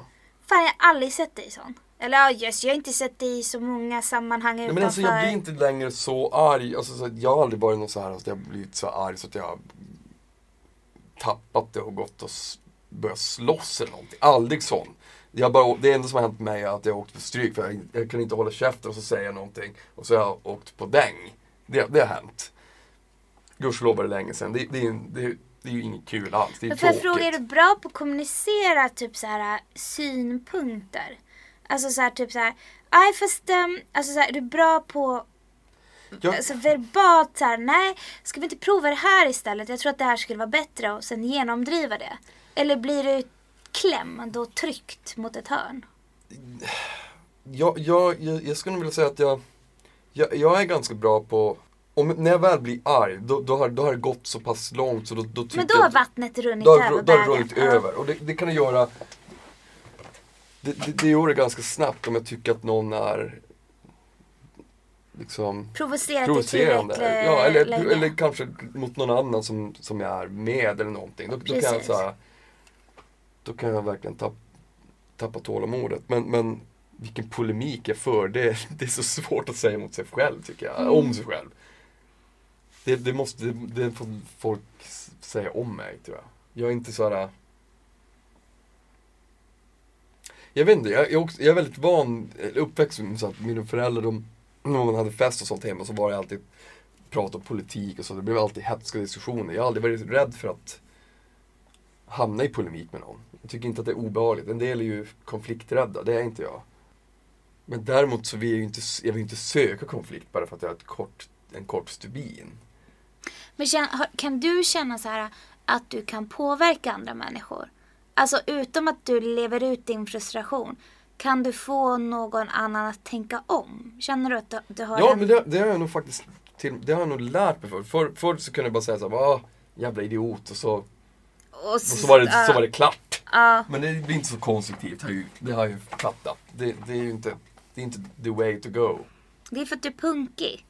[SPEAKER 3] Fan jag har aldrig sett dig sån. Eller ja, just, jag har inte sett dig i så många sammanhang
[SPEAKER 1] Nej,
[SPEAKER 3] utanför.
[SPEAKER 1] men alltså, jag blir inte längre så arg. Alltså, så, jag har aldrig varit någon så här, alltså, jag har blivit så arg så att jag har tappat det och gått och s- börjat slåss eller någonting. Aldrig sån. Jag bara, det enda som har hänt mig är att jag har åkt på stryk för jag, jag kan inte hålla käften och så säger jag någonting och så har jag åkt på däng. Det, det har hänt. Gudskelov var det länge sedan. Det, det, det, det är ju inget kul alls. Det är
[SPEAKER 3] jag
[SPEAKER 1] tråkigt.
[SPEAKER 3] fråga, är du bra på att kommunicera typ så här synpunkter? Alltså så här typ så här, nej fast, um, alltså så här, är du bra på
[SPEAKER 1] Ja.
[SPEAKER 3] Alltså verbalt så här, nej, ska vi inte prova det här istället? Jag tror att det här skulle vara bättre och sen genomdriva det. Eller blir du kläm då tryckt mot ett hörn?
[SPEAKER 1] jag, jag, jag, jag skulle vilja säga att jag, jag, jag är ganska bra på om, när jag väl blir arg, då, då, har, då har det gått så pass långt så då, då tycker
[SPEAKER 3] Men då
[SPEAKER 1] jag
[SPEAKER 3] har
[SPEAKER 1] att-
[SPEAKER 3] vattnet runnit
[SPEAKER 1] då
[SPEAKER 3] över
[SPEAKER 1] då har det runnit över. Och det, det kan det göra det, det, det gör det ganska snabbt om jag tycker att någon är liksom
[SPEAKER 3] Provocerat
[SPEAKER 1] provocerande. Ja, eller, eller kanske mot någon annan som, som jag är med eller någonting. Då, då kan jag så här, Då kan jag verkligen tapp, tappa tålamodet. Men, men vilken polemik jag för, det, det är så svårt att säga mot sig själv tycker jag.
[SPEAKER 3] Mm.
[SPEAKER 1] Om sig själv. Det, det måste, det, det får folk säga om mig tror jag. Jag är inte så här. Jag vet inte, jag, jag, jag är väldigt van, uppväxt med så att mina föräldrar, de, när man hade fest och sånt hemma så var det alltid prat om politik och så. Det blev alltid hetska diskussioner. Jag har aldrig varit rädd för att hamna i polemik med någon. Jag tycker inte att det är obehagligt. En del är ju konflikträdda, det är inte jag. Men däremot så vill jag ju inte, jag vill inte söka konflikt bara för att jag har ett kort, en kort stubin.
[SPEAKER 3] Men kan du känna så här att du kan påverka andra människor? Alltså utom att du lever ut din frustration. Kan du få någon annan att tänka om? Känner du att du, har
[SPEAKER 1] Ja,
[SPEAKER 3] en...
[SPEAKER 1] men det, det har jag nog faktiskt till, det har jag nog lärt mig för. För, förr så kunde jag bara säga så här, ah, jävla idiot och så,
[SPEAKER 3] Och
[SPEAKER 1] och så, var, det, så var det klart.
[SPEAKER 3] Ja.
[SPEAKER 1] Men det blir inte så konstruktivt, det har jag ju fattat. Det, det är ju inte, det är inte the way to go.
[SPEAKER 3] Det är för att du är punkig.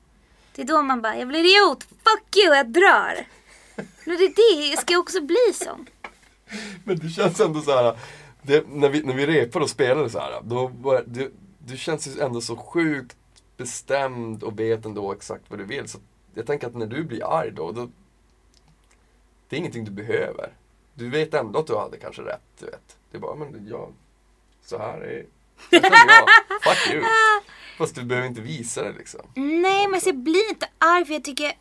[SPEAKER 3] Det är då man bara, jag blir idiot, fuck you, jag drar. Men det är det, jag ska också bli sån.
[SPEAKER 1] Men det känns ändå så här. Det, när, vi, när vi repade och spelade så här, då var, det, du känns ju ändå så sjukt bestämd och vet ändå exakt vad du vill. Så jag tänker att när du blir arg då, då det är ingenting du behöver. Du vet ändå att du hade kanske rätt, du vet. Det är bara, men jag, så här är jag. Fuck you. Fast du behöver inte visa det liksom.
[SPEAKER 3] Nej men jag blir inte arg för jag tycker...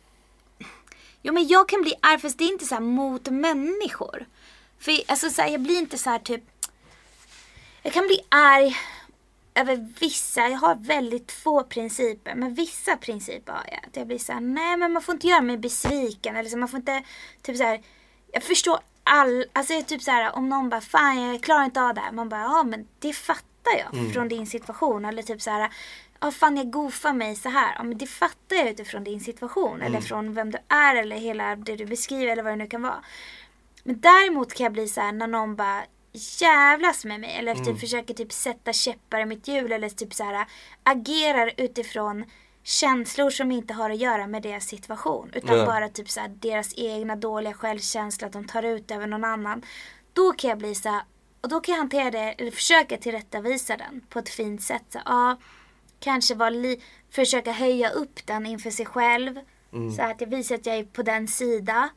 [SPEAKER 3] Jo men jag kan bli arg fast det är inte så mot människor. För alltså så här, jag blir inte så här typ... Jag kan bli arg över vissa, jag har väldigt få principer, men vissa principer har jag. Att jag blir så här, nej men man får inte göra mig besviken eller så, man får inte, typ så här, jag förstår all, alltså jag typ så här om någon bara, fan jag klarar inte av det här. Man bara, ja men det fattar jag från din situation. Eller typ så här, ja fan jag goofar mig så här. Ja men det fattar jag utifrån din situation. Eller från vem du är eller hela det du beskriver eller vad det nu kan vara. Men däremot kan jag bli så här när någon bara jävlas med mig eller typ försöker typ sätta käppar i mitt hjul eller typ så här agerar utifrån känslor som inte har att göra med deras situation utan
[SPEAKER 1] Nej.
[SPEAKER 3] bara typ så här deras egna dåliga självkänsla att de tar ut över någon annan. Då kan jag bli så här, och då kan jag hantera det eller försöka tillrättavisa den på ett fint sätt. Så, ja, kanske var li- försöka höja upp den inför sig själv. Så att jag visar att jag är på den sida.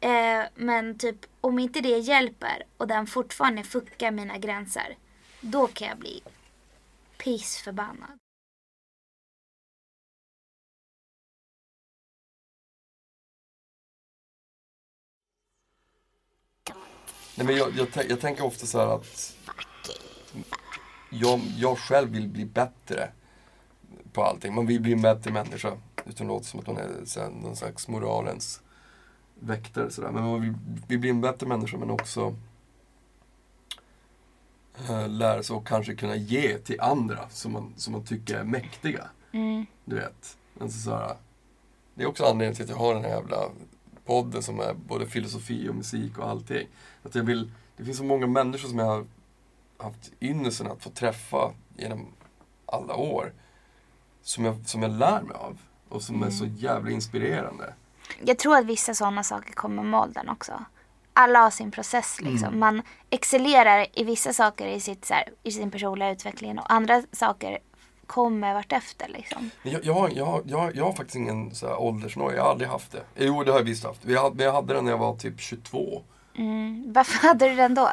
[SPEAKER 3] Eh, men typ om inte det hjälper och den fortfarande fuckar mina gränser. Då kan jag bli pissförbannad.
[SPEAKER 1] Nej, men jag, jag, jag tänker ofta så här att jag, jag själv vill bli bättre på allting. Man vill bli en bättre människa. Utan det låter som att man är så här, någon slags moralens väktare. Så där. Men man vill, vill bli en bättre människa men också äh, lära sig och kanske kunna ge till andra som man, som man tycker är mäktiga.
[SPEAKER 3] Mm.
[SPEAKER 1] Du vet. Alltså så här, det är också anledningen till att jag har den här jävla podden som är både filosofi och musik och allting. Att jag vill, det finns så många människor som jag har haft ynnesten att få träffa genom alla år. Som jag, som jag lär mig av. Och som är så jävla inspirerande.
[SPEAKER 3] Jag tror att vissa sådana saker kommer med åldern också. Alla har sin process liksom.
[SPEAKER 1] Mm.
[SPEAKER 3] Man excellerar i vissa saker i, sitt, här, i sin personliga utveckling och andra saker kommer vartefter liksom.
[SPEAKER 1] Men Jag, jag, jag, jag, har- jag har faktiskt ingen så här åldersnoja, jag har aldrig haft det. Jo, det har jag visst haft. Vi hade, men jag hade den när jag var typ 22.
[SPEAKER 3] Mm. Varför hade du den då?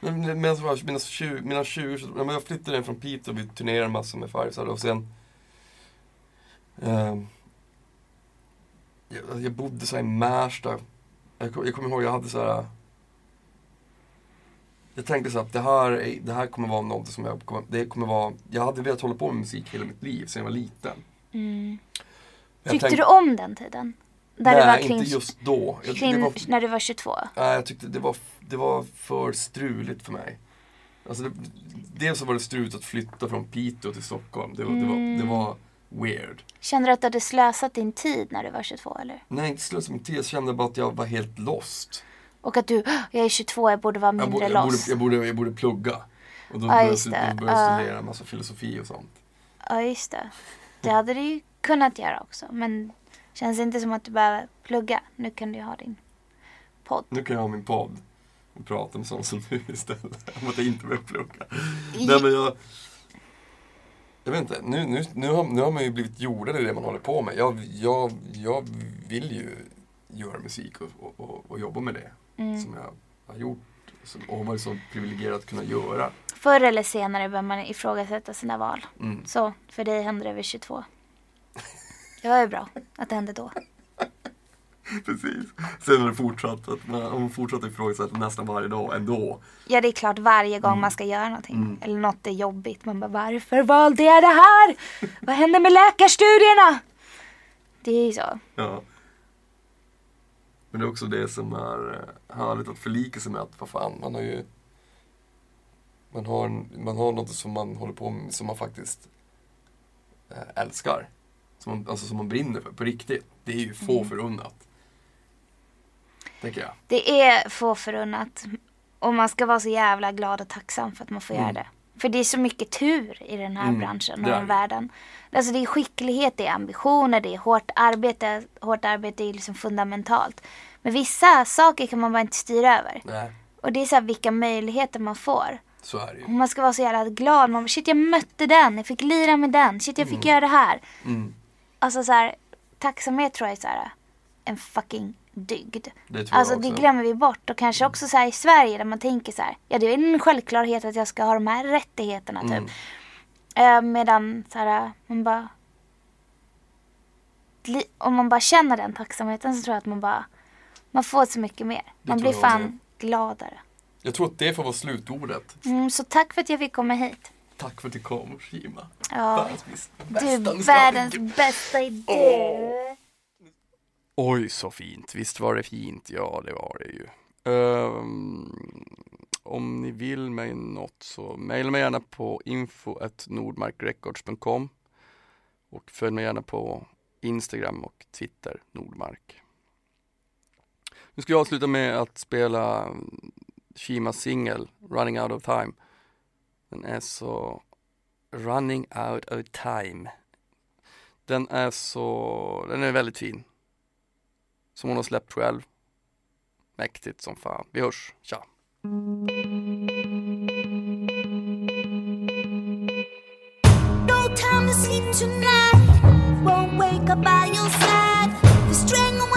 [SPEAKER 1] Men var mina 20, mina 20 så- men jag flyttade in från Piteå och vi turnerade massor med Fireside och sen ehm, jag, jag bodde så i Märsta. Jag, jag kommer ihåg, jag hade så här jag tänkte så att det här, är, det här kommer vara något som jag kommer, det kommer vara, jag hade velat hålla på med musik hela mitt liv sedan jag var liten.
[SPEAKER 3] Mm.
[SPEAKER 1] Jag
[SPEAKER 3] Tyckte
[SPEAKER 1] tänkte-
[SPEAKER 3] du om den tiden? Där
[SPEAKER 1] Nej,
[SPEAKER 3] var kring,
[SPEAKER 1] inte just då. Jag,
[SPEAKER 3] kring
[SPEAKER 1] var,
[SPEAKER 3] när du var 22?
[SPEAKER 1] Nej, jag tyckte det var, det var för struligt för mig. Alltså det, dels så var det struligt att flytta från Piteå till Stockholm. Det, var- det, var, det var weird.
[SPEAKER 3] Kände du att du hade slösat din tid när du var 22 eller?
[SPEAKER 1] Nej, inte slösa min tid. Jag kände bara att jag var helt lost.
[SPEAKER 3] Och att du, "Åh, jag är 22, jag borde vara
[SPEAKER 1] Jag,
[SPEAKER 3] mindre
[SPEAKER 1] borde, jag, borde, jag, borde, jag borde plugga. Och då
[SPEAKER 3] Ja,
[SPEAKER 1] började, jag- jag studera en massa filosofi och sånt.
[SPEAKER 3] Ja, just det. Det hade du ju kunnat göra också. Men känns inte som att du behöver plugga. Nu kan du ha din podd.
[SPEAKER 1] Nu kan jag ha min podd och prata med sånt som du istället. Om att jag inte behöver plugga. Nej men jag... Jag vet inte, nu, nu, nu, har, nu har man ju blivit jordad i det man håller på med. Jag, jag, jag vill ju göra musik och, och, och jobba med det.
[SPEAKER 3] Mm.
[SPEAKER 1] Som jag har gjort som, och varit så privilegierad att kunna göra.
[SPEAKER 3] Förr eller senare bör man ifrågasätta sina val.
[SPEAKER 1] Mm.
[SPEAKER 3] Så, för dig hände det vid 22. Det var ju bra att det hände då.
[SPEAKER 1] Precis. Sen har det fortsatt, att man, man fortsatt ifrågasätta nästan varje dag ändå.
[SPEAKER 3] Ja, det är klart varje gång
[SPEAKER 1] Mm.
[SPEAKER 3] man ska göra någonting. Eller något är jobbigt. Man bara, varför valde jag det här? Vad hände med läkarstudierna? Det är ju så.
[SPEAKER 1] Ja. Men det är också det som är eh, härligt att förlika sig med att vad fan, man har ju man har, man har något som man håller på med som man faktiskt eh, älskar. Som man, alltså som man brinner för, på riktigt. Det är ju få förunnat. Tänker jag.
[SPEAKER 3] Det är få förunnat. Och man ska vara så jävla glad och tacksam för att man får
[SPEAKER 1] Mm.
[SPEAKER 3] göra det. För det är så mycket tur i den här
[SPEAKER 1] Mm,
[SPEAKER 3] branschen och den världen. Alltså det är skicklighet, det är ambitioner, det är hårt arbete. Hårt arbete är liksom fundamentalt. Men vissa saker kan man bara inte styra över.
[SPEAKER 1] Nej,
[SPEAKER 3] Och det är så här vilka möjligheter man får.
[SPEAKER 1] så är det
[SPEAKER 3] Och
[SPEAKER 1] ju.
[SPEAKER 3] man ska vara så jävla glad. Man bara, shit jag mötte den, jag fick lira med den, shit jag fick göra det här.
[SPEAKER 1] Mm,
[SPEAKER 3] Alltså så här, tacksamhet tror jag är så här, en fucking dygd.
[SPEAKER 1] det tror
[SPEAKER 3] Alltså
[SPEAKER 1] jag
[SPEAKER 3] det
[SPEAKER 1] också.
[SPEAKER 3] glömmer vi bort. Och kanske också så i Sverige där man tänker så här, ja det är en självklarhet att jag ska ha de här rättigheterna typ.
[SPEAKER 1] Mm.
[SPEAKER 3] Eh, medan så här, man bara, om man bara känner den tacksamheten så tror jag att man bara, man får så mycket mer. Man blir fan gladare.
[SPEAKER 1] Jag tror att det får vara slutordet.
[SPEAKER 3] Mm, så tack för att jag fick komma hit.
[SPEAKER 1] Tack för att du kom, Shima.
[SPEAKER 3] Ja.
[SPEAKER 1] Världens bästa.
[SPEAKER 3] Du världens bästa idé.
[SPEAKER 5] Oj, så fint. Visst var det fint? Ja, det var det ju. Ehm, om ni vill mig något så mejla mig gärna på info.nordmarkrecords.com och följ mig gärna på Instagram och Twitter, Nordmark. Nu ska jag avsluta med att spela Shimas singel Running Out of Time. Den är så Running Out of Time. Den är så, den är väldigt fin. Som hon har släppt själv. Mäktigt som fan. Vi hörs, tja!
[SPEAKER 6] No time to sleep tonight. Won't wake up by your side. The strength